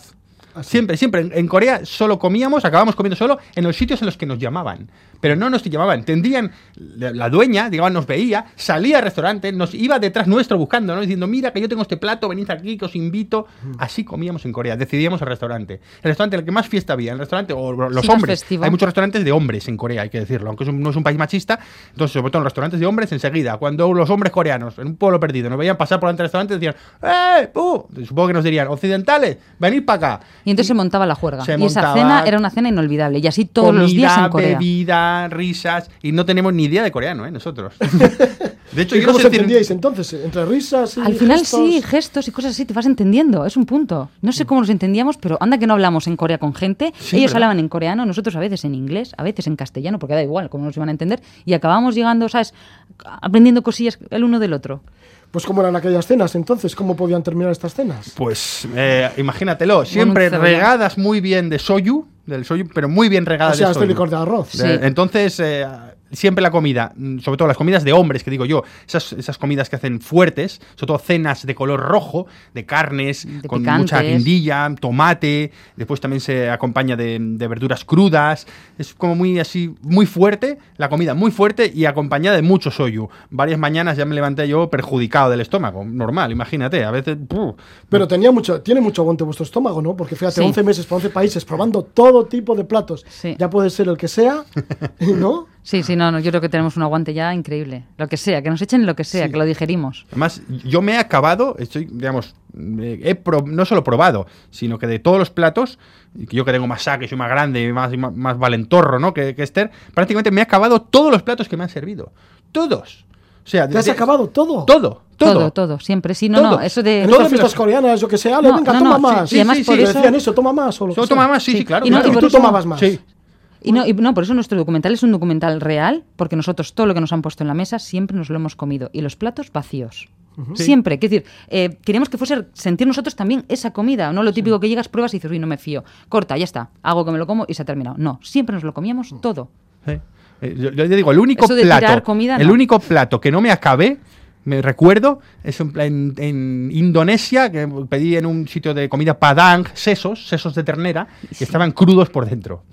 Así. Siempre, siempre. En, en Corea solo comíamos, acabábamos comiendo solo en los sitios en los que nos llamaban. Pero no nos llamaban. Tendrían, la, la dueña, digamos, nos veía, salía al restaurante, nos iba detrás nuestro buscando, ¿no? Diciendo, mira que yo tengo este plato, venid aquí, que os invito. Así comíamos en Corea. Decidíamos el restaurante. El restaurante en el que más fiesta había, el restaurante, o los Sí, hombres. festivo. Hay muchos restaurantes de hombres en Corea, hay que decirlo. Aunque no es un país machista, entonces, sobre todo en restaurantes de hombres, enseguida, cuando los hombres coreanos, en un pueblo perdido, nos veían pasar por delante del restaurante, decían, ¡eh! ¡uh! Supongo que nos dirían, occidentales, venid para acá. Y entonces se montaba la juerga. Se y esa cena era una cena inolvidable. Y así todos los días en Corea. bebida, risas, y no tenemos ni idea de coreano, ¿eh? Nosotros. [laughs] De hecho, ¿Y yo no cómo se decir- entendíais entonces? ¿Entre risas y Al final gestos? sí, gestos y cosas así, te vas entendiendo, es un punto. No sé cómo nos entendíamos, pero anda que no hablamos en Corea con gente. Sí, Ellos ¿verdad? hablaban en coreano, nosotros a veces en inglés, a veces en castellano, porque da igual cómo nos iban a entender. Y acabamos llegando, ¿sabes? Aprendiendo cosillas el uno del otro. Pues cómo eran aquellas cenas entonces, ¿cómo podían terminar estas cenas? Pues eh, imagínatelo, siempre regadas muy bien de soyu, del soyu, pero muy bien O regadas sea, de este licor de arroz. Sí. Entonces, eh, siempre la comida, mm, sobre todo las comidas de hombres, que digo yo, esas, esas comidas que hacen fuertes, sobre todo cenas de color rojo, de carnes, De con mucha guindilla, tomate, después también se acompaña de, de verduras crudas, es como muy así, muy fuerte, la comida muy fuerte y acompañada de mucho soyu. Varias mañanas ya me levanté yo perjudicado del estómago, normal, imagínate, a veces... ¡puh! Pero tenía mucho, tiene mucho aguante vuestro estómago, ¿no? Porque fíjate, Sí. 11 meses por 11 países probando todo tipo de platos. Sí. Ya puede ser el que sea, [laughs] ¿no? Sí, sí, no, no, yo creo que tenemos un aguante ya increíble. Lo que sea, que nos echen lo que sea, Sí. que lo digerimos. Además, yo me he acabado, estoy, digamos, eh, he pro- no solo probado, sino que de todos los platos, yo que tengo más saque, soy más grande y más, más, más valentorro, ¿no? Que, que Esther, prácticamente me he acabado todos los platos que me han servido. Todos. O sea, ¿Te has de- acabado todo? Todo, todo. Todo, todo, siempre. Sí, no, eso de... En estas fiestas coreanas, yo que sé, Ale, No, venga, no, toma más. sí, y además por eso- decían eso, toma más. O lo que ¿Solo sea. toma más? Sí, Sí. sí, claro. Y no, claro. y tú eso- tomabas más. Sí. Y no, y no, por eso nuestro documental es un documental real, porque nosotros todo lo que nos han puesto en la mesa siempre nos lo hemos comido. Y los platos vacíos. Siempre. Es decir, eh, queríamos que fuese sentir nosotros también esa comida, no lo típico que llegas, pruebas y dices, uy, no me fío. Corta, ya está. Hago que me lo como y se ha terminado. No, siempre nos lo comíamos todo. Sí. Eh, Yo, yo te digo, el único plato, comida, el no. único plato que no me acabé, me recuerdo, es en, en- en Indonesia, que pedí en un sitio de comida padang, sesos, sesos de ternera, que estaban crudos por dentro.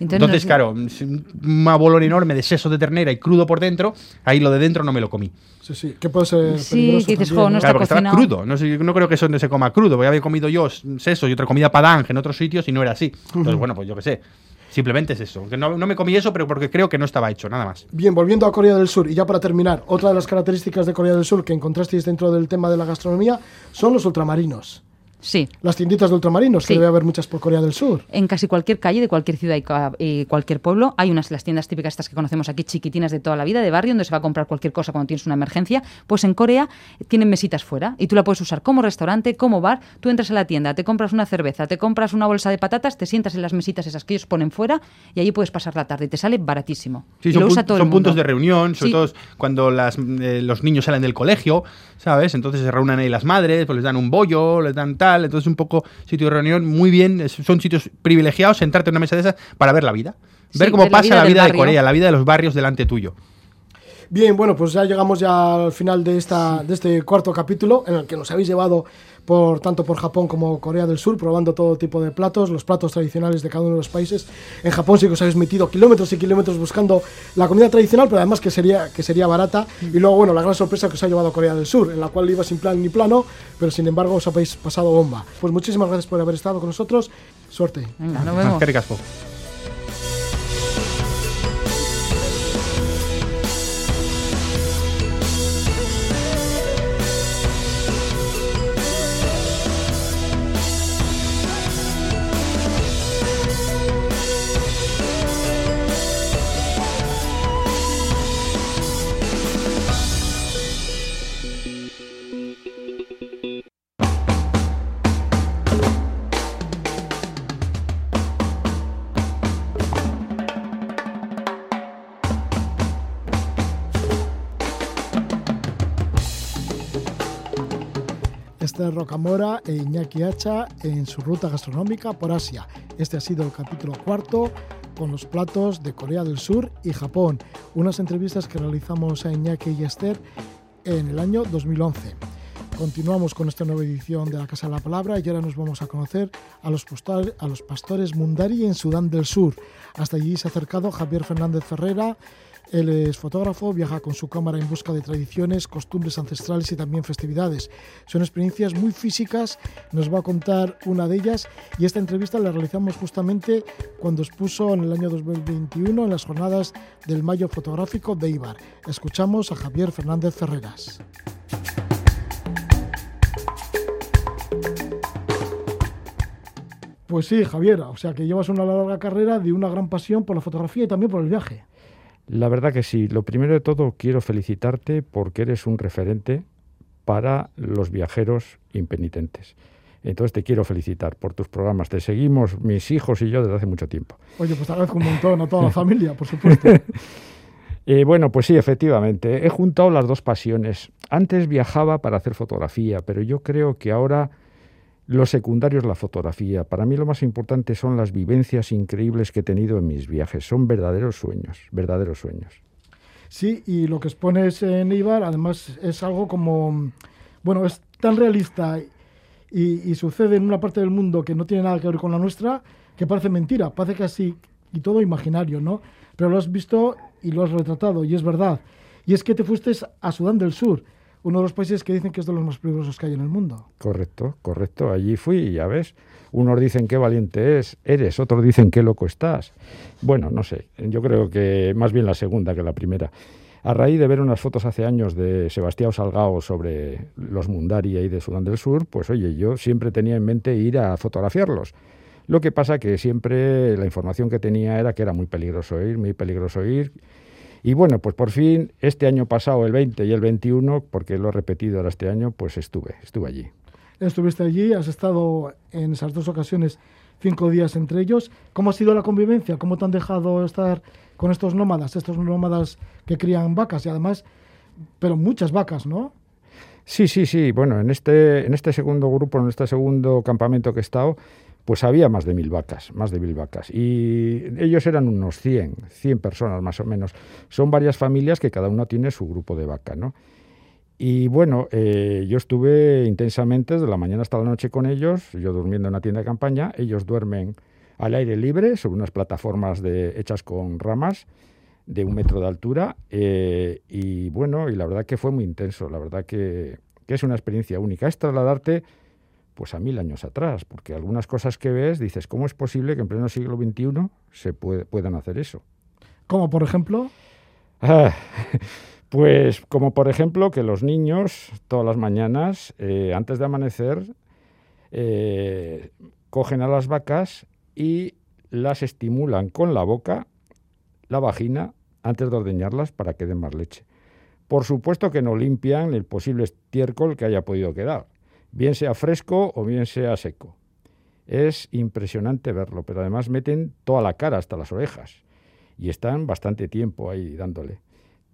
Entonces, Entonces, nos- claro, un bolón enorme de sesos de ternera y crudo por dentro, ahí lo de dentro no me lo comí. Sí, sí, que puede ser Sí, que dices, no ¿no? está Claro, porque estaba crudo. No, sé, no creo que eso no se coma crudo. Porque había comido yo sesos y otra comida padang en otros sitios y no era así. Entonces, bueno, pues yo qué sé. Simplemente es eso. No, no me comí eso, pero porque creo que no estaba hecho, nada más. Bien, volviendo a Corea del Sur, y ya para terminar, otra de las características de Corea del Sur que encontrasteis dentro del tema de la gastronomía son los ultramarinos. Sí. Las tienditas de ultramarinos, que Sí. debe haber muchas por Corea del Sur. En casi cualquier calle de cualquier ciudad y, cualquier pueblo hay unas las tiendas típicas estas que conocemos aquí, chiquitinas de toda la vida, de barrio, donde se va a comprar cualquier cosa cuando tienes una emergencia. Pues en Corea tienen mesitas fuera y tú la puedes usar como restaurante, como bar. Tú entras a la tienda, te compras una cerveza, te compras una bolsa de patatas, te sientas en las mesitas esas que ellos ponen fuera y allí puedes pasar la tarde y te sale baratísimo. Sí, y son, lo usa todo el son puntos de reunión, sobre Sí. todo cuando las, eh, los niños salen del colegio, ¿sabes? Entonces se reúnen ahí las madres, pues les dan un bollo, les dan tal, entonces un poco sitio de reunión muy bien, son sitios privilegiados, sentarte en una mesa de esas para ver la vida. Sí, ver cómo ver la pasa vida la vida de. Corea, la vida de los barrios delante tuyo. Bien, bueno, pues ya llegamos ya al final de, esta, de este cuarto capítulo en el que nos habéis llevado por tanto por Japón como Corea del Sur, probando todo tipo de platos, los platos tradicionales de cada uno de los países. En Japón sí que os habéis metido kilómetros y kilómetros buscando la comida tradicional, pero además que sería, que sería barata. Y luego, bueno, la gran sorpresa que os ha llevado a Corea del Sur, en la cual iba sin plan ni plano, pero sin embargo os habéis pasado bomba. Pues muchísimas gracias por haber estado con nosotros. Suerte. Venga, nos vemos. Rocamora e Iñaki Hacha en su ruta gastronómica por Asia. Este ha sido el capítulo cuarto con los platos de Corea del Sur y Japón. Unas entrevistas que realizamos a Iñaki y Esther en el año 2011. Continuamos con esta nueva edición de la Casa de la Palabra y ahora nos vamos a conocer a los, pastores Mundari en Sudán del Sur. Hasta allí se ha acercado Javier Fernández Ferrera. Él es fotógrafo, viaja con su cámara en busca de tradiciones, costumbres ancestrales y también festividades. Son experiencias muy físicas, nos va a contar una de ellas y esta entrevista la realizamos justamente cuando expuso en el año 2021 en las jornadas del Mayo Fotográfico de Ibar. Escuchamos a Javier Fernández Ferreras. Pues sí, Javier, o sea que llevas una larga carrera de una gran pasión por la fotografía y también por el viaje. La verdad que sí. Lo primero de todo, quiero felicitarte porque eres un referente para los viajeros impenitentes. Entonces te quiero felicitar por tus programas. Te seguimos mis hijos y yo desde hace mucho tiempo. Oye, pues agradezco un montón a toda la [laughs] familia, por supuesto. [laughs] Eh, bueno, pues sí, efectivamente. He juntado las dos pasiones. Antes viajaba para hacer fotografía, pero yo creo que ahora lo secundario es la fotografía. Para mí lo más importante son las vivencias increíbles que he tenido en mis viajes. Son verdaderos sueños, verdaderos sueños. Sí, y lo que expones en Ibar, además, es algo como, bueno, es tan realista y, sucede en una parte del mundo que no tiene nada que ver con la nuestra, que parece mentira, parece casi y todo imaginario, ¿no? Pero lo has visto y lo has retratado, y es verdad. Y es que te fuiste a Sudán del Sur, uno de los países que dicen que es de los más peligrosos que hay en el mundo. Correcto, correcto. Allí fui y ya ves. Unos dicen qué valiente es, eres, otros dicen qué loco estás. Bueno, no sé. Yo creo que más bien la segunda que la primera. A raíz de ver unas fotos hace años de Sebastián Salgado sobre los Mundari ahí de Sudán del Sur, pues oye, yo siempre tenía en mente ir a fotografiarlos. Lo que pasa que siempre la información que tenía era que era muy peligroso ir, muy peligroso ir. Y bueno, pues por fin, este año pasado, el 20 y el 21, porque lo he repetido ahora este año, pues estuve, estuve allí. Estuviste allí, has estado en esas dos ocasiones cinco días entre ellos. ¿Cómo ha sido la convivencia? ¿Cómo te han dejado estar con estos nómadas, estos nómadas que crían vacas y además, pero muchas vacas, ¿no? Sí, sí, sí. Bueno, en este, en este segundo grupo, en este segundo campamento que he estado, pues había más de mil vacas, más de mil vacas. Y ellos eran unos 100, 100 personas más o menos. Son varias familias que cada una tiene su grupo de vaca, ¿no? Y bueno, eh, yo estuve intensamente desde la mañana hasta la noche con ellos, yo durmiendo en una tienda de campaña, ellos duermen al aire libre sobre unas plataformas hechas con ramas de un metro de altura eh, y bueno, y la verdad que fue muy intenso, la verdad que, que es una experiencia única. Es trasladarte pues a mil años atrás, porque algunas cosas que ves dices, ¿cómo es posible que en pleno siglo XXI se puede- puedan hacer eso? Como por ejemplo, Ah, [laughs] pues como por ejemplo que los niños todas las mañanas, eh, antes de amanecer, eh, cogen a las vacas y las estimulan con la boca, la vagina, antes de ordeñarlas para que den más leche. Por supuesto que no limpian el posible estiércol que haya podido quedar, bien sea fresco o bien sea seco. Es impresionante verlo, pero además meten toda la cara hasta las orejas y están bastante tiempo ahí dándole.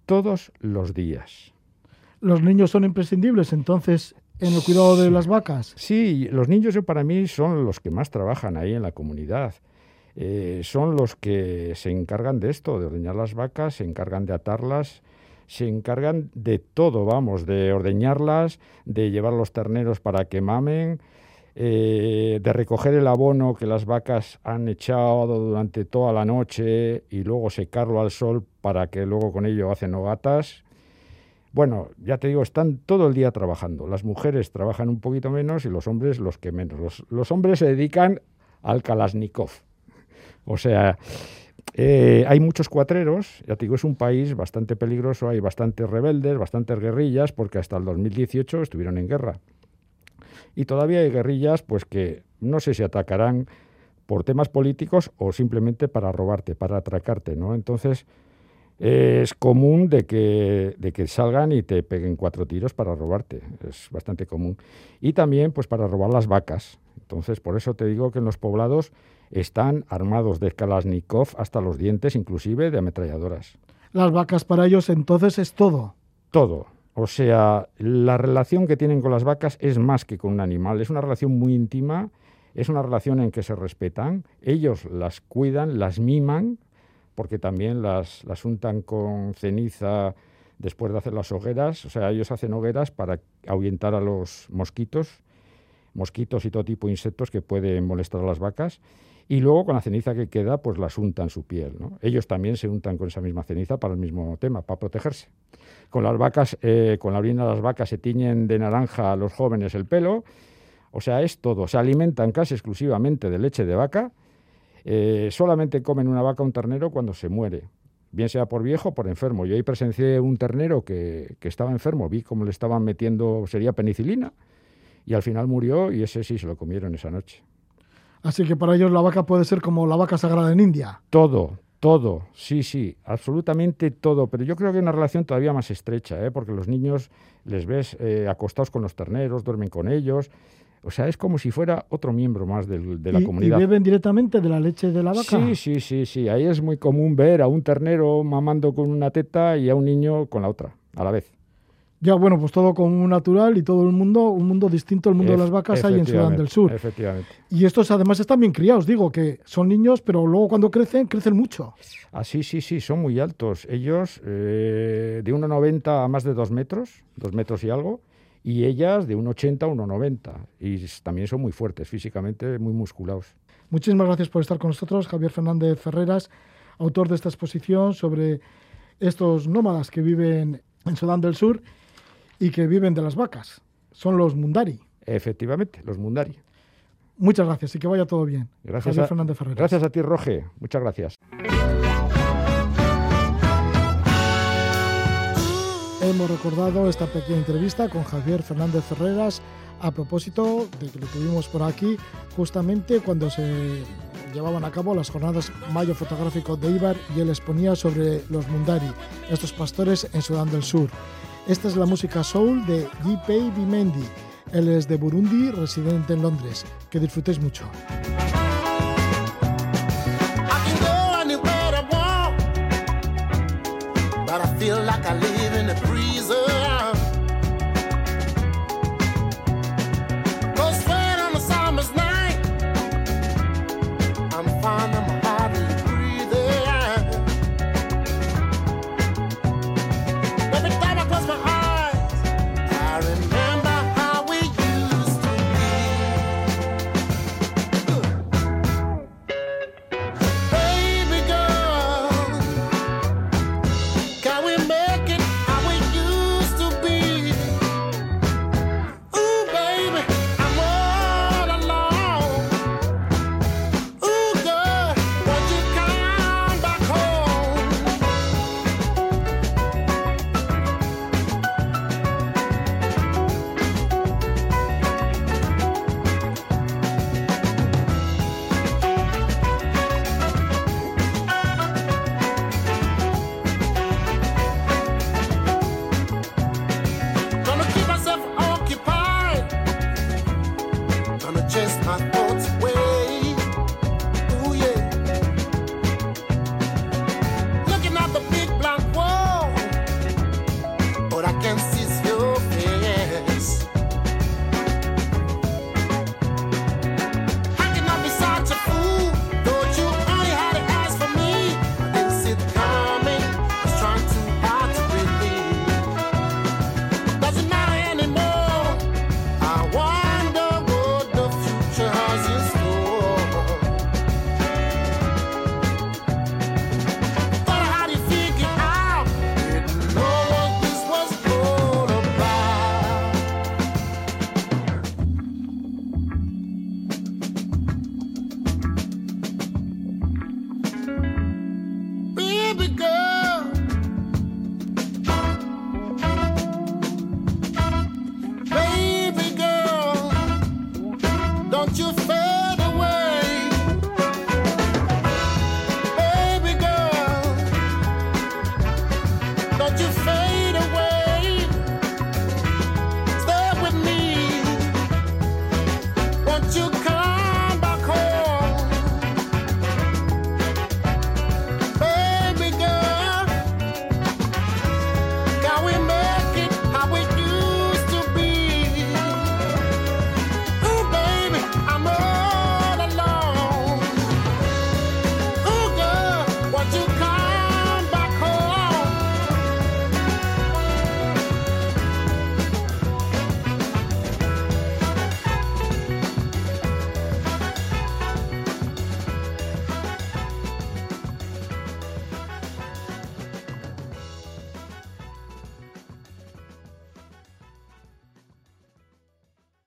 Todos los días. Los niños son imprescindibles entonces en el cuidado de las vacas. Sí, los niños yo para mí son los que más trabajan ahí en la comunidad. Eh, son los que se encargan de esto, de ordeñar las vacas, se encargan de atarlas, se encargan de todo, vamos, de ordeñarlas, de llevar los terneros para que mamen, eh, de recoger el abono que las vacas han echado durante toda la noche y luego secarlo al sol para que luego con ello hacen hogatas. Bueno, ya te digo, están todo el día trabajando. Las mujeres trabajan un poquito menos y los hombres los que menos. Los, los hombres se dedican al Kalashnikov. O sea, eh, hay muchos cuatreros, ya te digo, es un país bastante peligroso, hay bastantes rebeldes, bastantes guerrillas, porque hasta el 2018 estuvieron en guerra. Y todavía hay guerrillas, pues que no sé si atacarán por temas políticos o simplemente para robarte, para atracarte, ¿no? Entonces, es común de que, de que salgan y te peguen cuatro tiros para robarte, es bastante común. Y también, pues, para robar las vacas. Entonces, por eso te digo que en los poblados están armados de Kalashnikov hasta los dientes, inclusive de ametralladoras. Las vacas para ellos entonces es todo. Todo. O sea, la relación que tienen con las vacas es más que con un animal, es una relación muy íntima, es una relación en que se respetan, ellos las cuidan, las miman, porque también las, las untan con ceniza después de hacer las hogueras, o sea, ellos hacen hogueras para ahuyentar a los mosquitos, mosquitos y todo tipo de insectos que pueden molestar a las vacas, y luego con la ceniza que queda, pues las untan su piel. Ellos también se untan con esa misma ceniza para el mismo tema, para protegerse. Con las vacas, eh, con la orina de las vacas se tiñen de naranja a los jóvenes el pelo, o sea, es todo. Se alimentan casi exclusivamente de leche de vaca, eh, solamente comen una vaca un ternero cuando se muere, bien sea por viejo o por enfermo. Yo ahí presencié un ternero que, que estaba enfermo, vi cómo le estaban metiendo, sería penicilina, y al final murió y ese sí se lo comieron esa noche. Así que para ellos la vaca puede ser como la vaca sagrada en India. Todo, todo, sí, sí, absolutamente todo. Pero yo creo que hay una relación todavía más estrecha, ¿eh? porque los niños les ves eh, acostados con los terneros, duermen con ellos. O sea, es como si fuera otro miembro más del- de la y, comunidad. ¿Y beben directamente de la leche de la vaca? Sí, sí, sí, sí. Ahí es muy común ver a un ternero mamando con una teta y a un niño con la otra, a la vez. Ya, bueno, pues todo como natural y todo el mundo, un mundo distinto al mundo de las vacas hay en Sudán del Sur. Efectivamente. Y estos además están bien criados, digo, que son niños, pero luego cuando crecen, crecen mucho. Ah, sí, sí, sí, son muy altos. Ellos eh, de 1,90 a más de 2 metros, 2 metros y algo, y ellas de 1,80 a 1,90. Y también son muy fuertes físicamente, muy musculados. Muchísimas gracias por estar con nosotros, Javier Fernández Ferreras, autor de esta exposición sobre estos nómadas que viven en Sudán del Sur y que viven de las vacas. Son los Mundari. Efectivamente, los Mundari. Muchas gracias y que vaya todo bien. Gracias Javier a, Fernández Ferreras. gracias a ti, Roge. Muchas gracias. Hemos recordado esta pequeña entrevista con Javier Fernández Ferreras a propósito de que lo tuvimos por aquí justamente cuando se llevaban a cabo las jornadas Mayo Fotográfico de Ibar y él exponía sobre los Mundari, estos pastores en Sudán del Sur. Esta es la música soul de G.P. Bimendi. Él es de Burundi, residente en Londres. Que disfrutéis mucho.